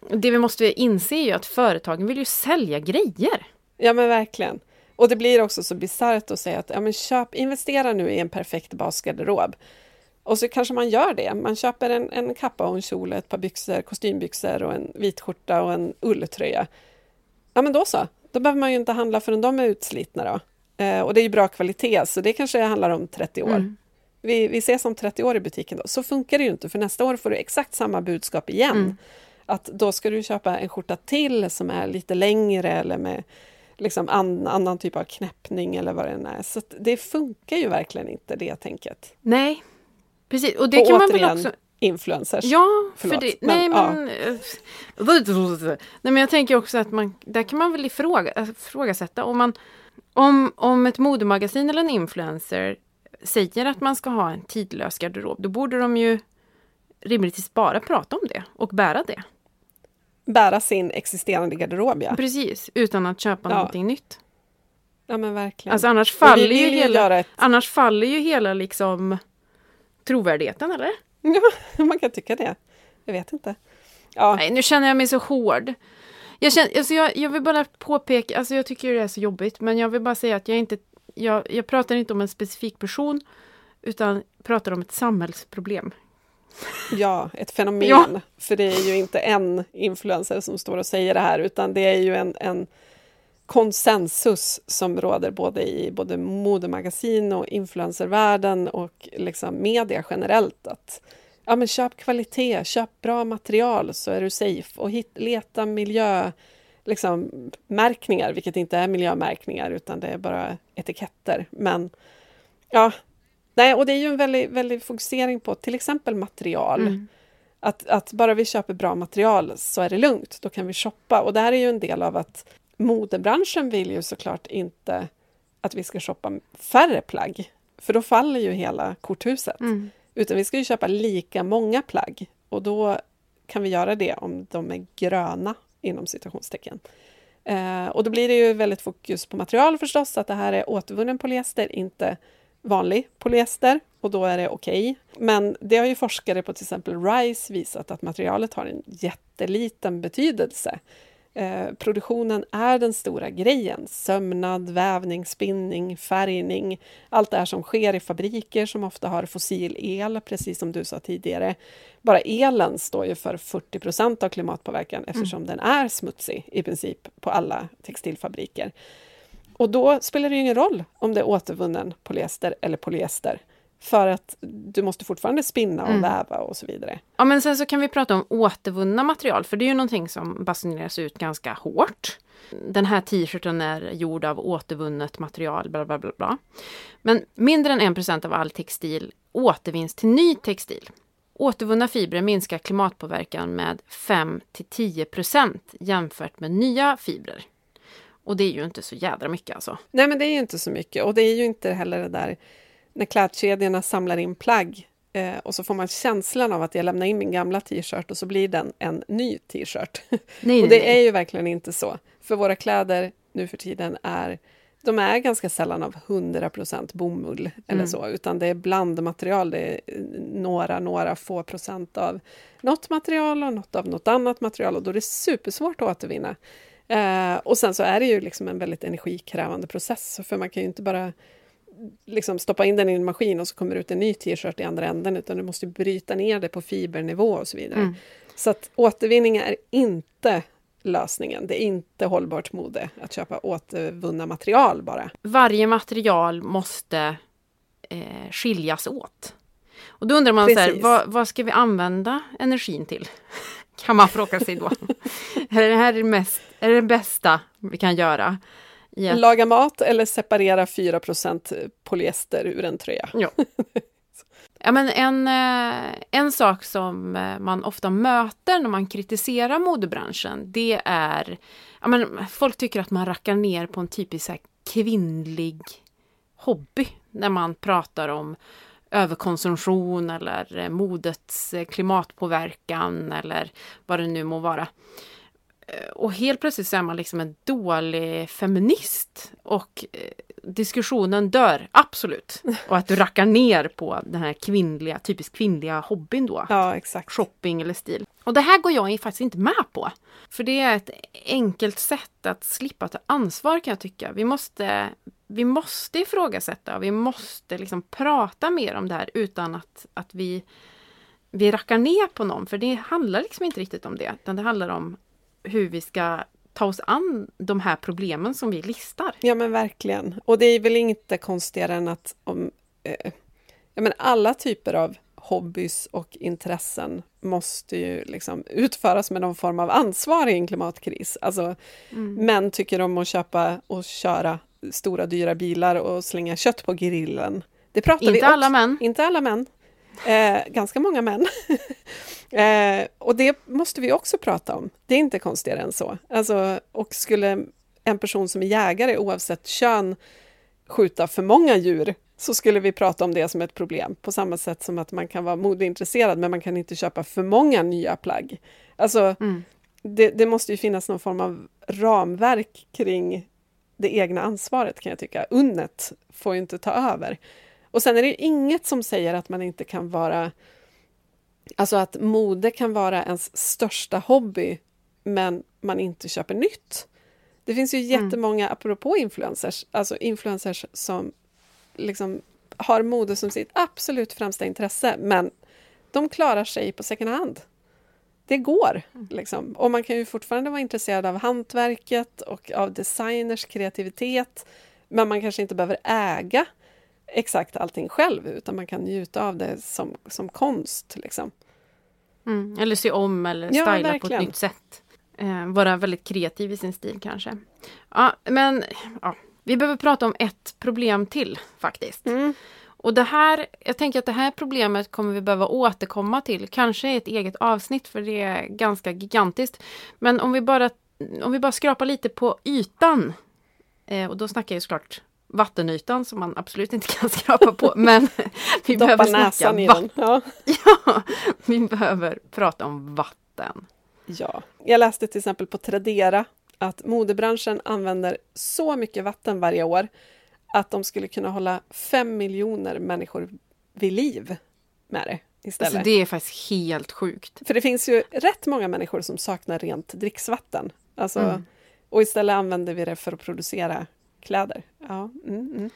Speaker 1: det vi måste inse är ju att företagen vill ju sälja grejer.
Speaker 2: Ja men verkligen. Och det blir också så bisarrt att säga att ja, men köp, investera nu i en perfekt basgarderob. Och så kanske man gör det. Man köper en, en kappa och en kjol, ett par byxor, kostymbyxor och en vit skjorta och en ulltröja. Ja men då så. Då behöver man ju inte handla förrän de är utslitna då. Eh, och det är ju bra kvalitet, så det kanske handlar om 30 år.
Speaker 1: Mm.
Speaker 2: Vi, vi ses om 30 år i butiken då. Så funkar det ju inte, för nästa år får du exakt samma budskap igen.
Speaker 1: Mm.
Speaker 2: Att då ska du köpa en skjorta till som är lite längre eller med liksom an, annan typ av knäppning eller vad det än är. Så det funkar ju verkligen inte det tänket.
Speaker 1: Nej, precis. Och det
Speaker 2: och
Speaker 1: kan man
Speaker 2: återigen,
Speaker 1: väl också...
Speaker 2: influencers.
Speaker 1: Ja,
Speaker 2: Förlåt,
Speaker 1: för det,
Speaker 2: men,
Speaker 1: nej,
Speaker 2: ja.
Speaker 1: men, nej men jag tänker också att man, där kan man väl ifråga, ifrågasätta om man om, om ett modemagasin eller en influencer säger att man ska ha en tidlös garderob, då borde de ju rimligtvis bara prata om det och bära det.
Speaker 2: Bära sin existerande garderob, ja.
Speaker 1: Precis, utan att köpa
Speaker 2: Ja.
Speaker 1: någonting nytt.
Speaker 2: Ja, men verkligen.
Speaker 1: Alltså annars faller, ju
Speaker 2: ju
Speaker 1: hela,
Speaker 2: ett,
Speaker 1: annars faller ju hela liksom trovärdigheten, eller?
Speaker 2: Ja, man kan tycka det. Jag vet inte. Ja,
Speaker 1: Nej, nu känner jag mig så hård. Jag, känner, alltså jag, jag vill bara påpeka, alltså jag tycker det är så jobbigt, men jag vill bara säga att jag inte, jag, jag pratar inte om en specifik person, utan pratar om ett samhällsproblem.
Speaker 2: ja, ett fenomen.
Speaker 1: Ja.
Speaker 2: För det är ju inte en influencer som står och säger det här, utan det är ju en, en konsensus som råder både i både modemagasin och influencervärlden och liksom media generellt. Att ja, men köp kvalitet, köp bra material så är du safe och hit, leta miljö liksom, märkningar, vilket inte är miljömärkningar utan det är bara etiketter. Men ja, nej, och det är ju en väldig, väldig fokusering på till exempel material.
Speaker 1: Mm.
Speaker 2: Att, att bara vi köper bra material så är det lugnt, då kan vi shoppa. Och det här är ju en del av att modebranschen vill ju såklart inte att vi ska shoppa färre plagg, för då faller ju hela korthuset.
Speaker 1: Mm.
Speaker 2: Utan vi ska ju köpa lika många plagg och då kan vi göra det om de är gröna inom citationstecken. Eh, och då blir det ju väldigt fokus på material förstås, att det här är återvunnen polyester, inte vanlig polyester och då är det okej. Men det har ju forskare på till exempel RISE visat att materialet har en jätteliten betydelse. Eh, produktionen är den stora grejen. Sömnad, vävning, spinning, färgning. Allt det här som sker i fabriker som ofta har fossil el, precis som du sa tidigare. Bara elen står ju för 40 procent av klimatpåverkan eftersom den är smutsig i princip på alla textilfabriker. Och då spelar det ju ingen roll om det är återvunnen polyester eller polyester. För att du måste fortfarande spinna och
Speaker 1: Mm.
Speaker 2: väva och så vidare.
Speaker 1: Ja, men sen så kan vi prata om återvunna material, för det är ju någonting som basuneras ut ganska hårt. Den här t-shirten är gjord av återvunnet material, bla bla bla. bla. Men mindre än 1% av all textil återvinns till ny textil. Återvunna fibrer minskar klimatpåverkan med 5 till 10% jämfört med nya fibrer. Och det är ju inte så jädra mycket alltså.
Speaker 2: Nej, men det är ju inte så mycket. Och det är ju inte heller det där när klädkedjorna samlar in plagg eh, och så får man känslan av att jag lämnar in min gamla t-shirt och så blir den en ny t-shirt.
Speaker 1: Nej,
Speaker 2: och det är ju verkligen inte så. För våra kläder nu för tiden är de är ganska sällan av 100% bomull eller
Speaker 1: Mm.
Speaker 2: så, utan det är blandmaterial. Det är några, några få procent av något material och något av något annat material och då är det supersvårt att återvinna. Eh, och sen så är det ju liksom en väldigt energikrävande process, för man kan ju inte bara liksom stoppa in den i en maskin och så kommer det ut en ny t-shirt i andra änden, utan du måste bryta ner det på fibernivå och så vidare.
Speaker 1: Mm.
Speaker 2: Så att återvinning är inte lösningen. Det är inte hållbart mode att köpa återvunna material bara.
Speaker 1: varje material måste eh, skiljas åt. Och då undrar man så här,
Speaker 2: Precis.
Speaker 1: vad, vad ska vi använda energin till? Kan man fråga sig då. är det här mest, är det bästa vi kan göra? Att,
Speaker 2: Laga mat eller separera 4% polyester ur en tröja.
Speaker 1: ja. ja, men en, eh, en sak som eh, man ofta möter när man kritiserar modebranschen, det är... Ja, men folk tycker att man rackar ner på en typisk kvinnlig hobby när man pratar om överkonsumtion eller eh, modets klimatpåverkan eller vad det nu må vara. Eh, Och helt plötsligt så är man liksom en dålig feminist och eh, diskussionen dör, absolut. Och att du rackar ner på den här kvinnliga, typiskt kvinnliga hobbyn då
Speaker 2: Ja, exakt.
Speaker 1: shopping eller stil. Och det här går jag faktiskt inte med på. För det är ett enkelt sätt att slippa ta ansvar kan jag tycka. Vi måste, vi måste ifrågasätta och vi måste liksom prata mer om det här utan att, att vi, vi rackar ner på någon. För det handlar liksom inte riktigt om det. Utan det handlar om hur vi ska ta oss an de här problemen som vi listar.
Speaker 2: Ja, men verkligen. Och det är väl inte konstigare än att om... Eh, ja, men alla typer av hobbys och intressen måste ju liksom utföras med någon form av ansvar i en klimatkris. Alltså, mm. Män tycker om att köpa och köra stora dyra bilar och slänga kött på grillen.
Speaker 1: Det pratar inte vi alla män.
Speaker 2: Inte alla män. Eh, ganska många män. eh, och det måste vi också prata om. Det är inte konstigare än så. Alltså, och skulle en person som är jägare, oavsett kön, skjuta för många djur så skulle vi prata om det som ett problem, på samma sätt som att man kan vara modeintresserad men man kan inte köpa för många nya plagg. Alltså, mm. det, det, måste ju finnas någon form av ramverk kring det egna ansvaret kan jag tycka. Unnet får ju inte ta över. Och sen är det inget som säger att man inte kan vara... Alltså att mode kan vara ens största hobby, men man inte köper nytt. Det finns ju mm. jättemånga, mm. apropå influencers, alltså influencers som liksom har mode som sitt absolut främsta intresse, men de klarar sig på second hand. Det går, mm. liksom. Och man kan ju fortfarande vara intresserad av hantverket och av designers kreativitet, men man kanske inte behöver äga exakt allting själv, utan man kan njuta av det som, som konst. Liksom.
Speaker 1: Mm, eller se om eller styla ja, på ett nytt sätt. Eh, vara väldigt kreativ i sin stil kanske. Ja, men ja, vi behöver prata om ett problem till faktiskt. Mm. Och det här, jag tänker att det här problemet kommer vi behöva återkomma till, kanske i ett eget avsnitt för det är ganska gigantiskt. Men om vi bara, om vi bara skrapar lite på ytan, eh, och då snackar jag såklart vattenytan som man absolut inte kan skrapa på. Men vi behöver snacka
Speaker 2: den. Ja.
Speaker 1: ja, vi behöver prata om vatten.
Speaker 2: Ja, jag läste till exempel på Tradera att modebranschen använder så mycket vatten varje år att de skulle kunna hålla fem miljoner människor vid liv med det istället.
Speaker 1: Alltså det är faktiskt helt sjukt.
Speaker 2: För det finns ju rätt många människor som saknar rent dricksvatten. Alltså, mm. Och istället använder vi det för att producera kläder. Ja, mm, mm.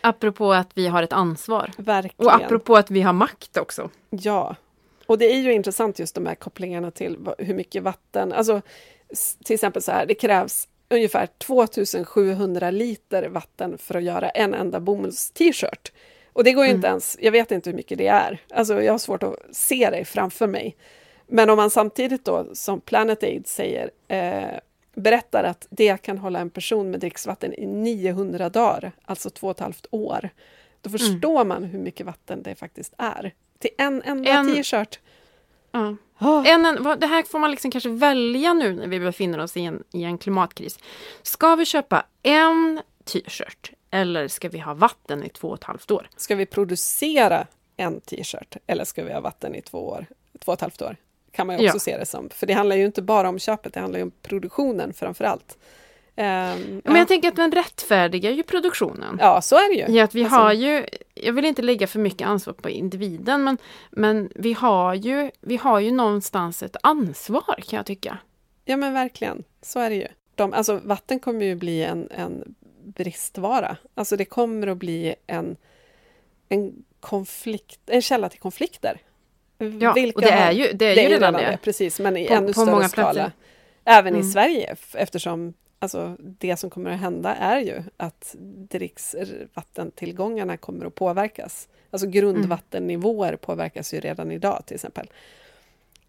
Speaker 1: Apropå att vi har ett ansvar.
Speaker 2: Verkligen.
Speaker 1: Och apropå att vi har makt också.
Speaker 2: Ja. Och det är ju intressant just de här kopplingarna till hur mycket vatten, alltså till exempel så här, det krävs ungefär 2700 liter vatten för att göra en enda bomulls-t-shirt. Och det går ju mm. inte ens, jag vet inte hur mycket det är, alltså jag har svårt att se det framför mig. Men om man samtidigt då, som Planet Aid säger, eh, berättar att det kan hålla en person med dricksvatten i 900 dagar, alltså två och ett halvt år, då mm. förstår mm. man hur mycket vatten det faktiskt är. Till en enda en... t-shirt.
Speaker 1: Ja. Oh. En, en, det här får man liksom kanske välja nu när vi befinner oss i en, i en klimatkris. Ska vi köpa en t-shirt eller ska vi ha vatten i två och ett halvt år?
Speaker 2: Ska vi producera en t-shirt eller ska vi ha vatten i två år, två och ett halvt år? Kan man ju också ja. se det som. För det handlar ju inte bara om köpet, det handlar ju om produktionen framför allt.
Speaker 1: Um, men ja. jag tänker att den rättfärdigar ju produktionen.
Speaker 2: Ja, så är det ju.
Speaker 1: Ja, att vi alltså. har ju, jag vill inte lägga för mycket ansvar på individen, men, men vi, har ju, vi har ju någonstans ett ansvar kan jag tycka.
Speaker 2: Ja, men verkligen. Så är det ju. De, alltså, vatten kommer ju bli en, en bristvara. Alltså det kommer att bli en, en, konflikt, en källa till konflikter.
Speaker 1: Ja, Vilka och det är ju, det är det ju redan det. det.
Speaker 2: Precis, men i på, ännu på större skala. Platser. Även mm. i Sverige, eftersom alltså, det som kommer att hända är ju att dricksvattentillgångarna kommer att påverkas. Alltså grundvattennivåer påverkas ju redan idag till exempel.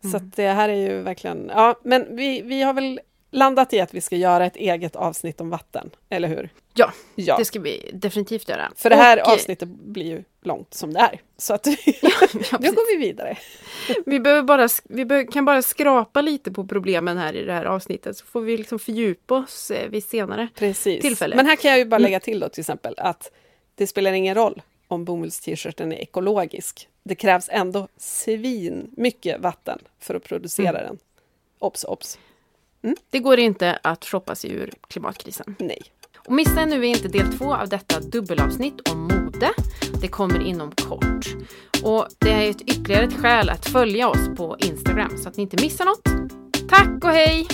Speaker 2: Mm. Så det här är ju verkligen, ja men vi, vi har väl landat i att vi ska göra ett eget avsnitt om vatten, eller hur?
Speaker 1: Ja, ja. det ska vi definitivt göra.
Speaker 2: För det här och, avsnittet blir ju långt som det är. Så att ja, ja, nu går vi vidare.
Speaker 1: vi behöver bara, vi behöver, kan bara skrapa lite på problemen här i det här avsnittet så får vi liksom fördjupa oss eh, vid senare
Speaker 2: Precis.
Speaker 1: tillfälle.
Speaker 2: Men här kan jag ju bara mm. lägga till då till exempel att det spelar ingen roll om bomulls-t-shirten är ekologisk. Det krävs ändå svin mycket vatten för att producera mm. den. Obs, obs!
Speaker 1: Mm. Det går inte att shoppa sig ur klimatkrisen.
Speaker 2: Nej.
Speaker 1: Och missa nu inte del två av detta dubbelavsnitt om mode. Det kommer inom kort. Och det är ett ytterligare ett skäl att följa oss på Instagram så att ni inte missar något. Tack och hej!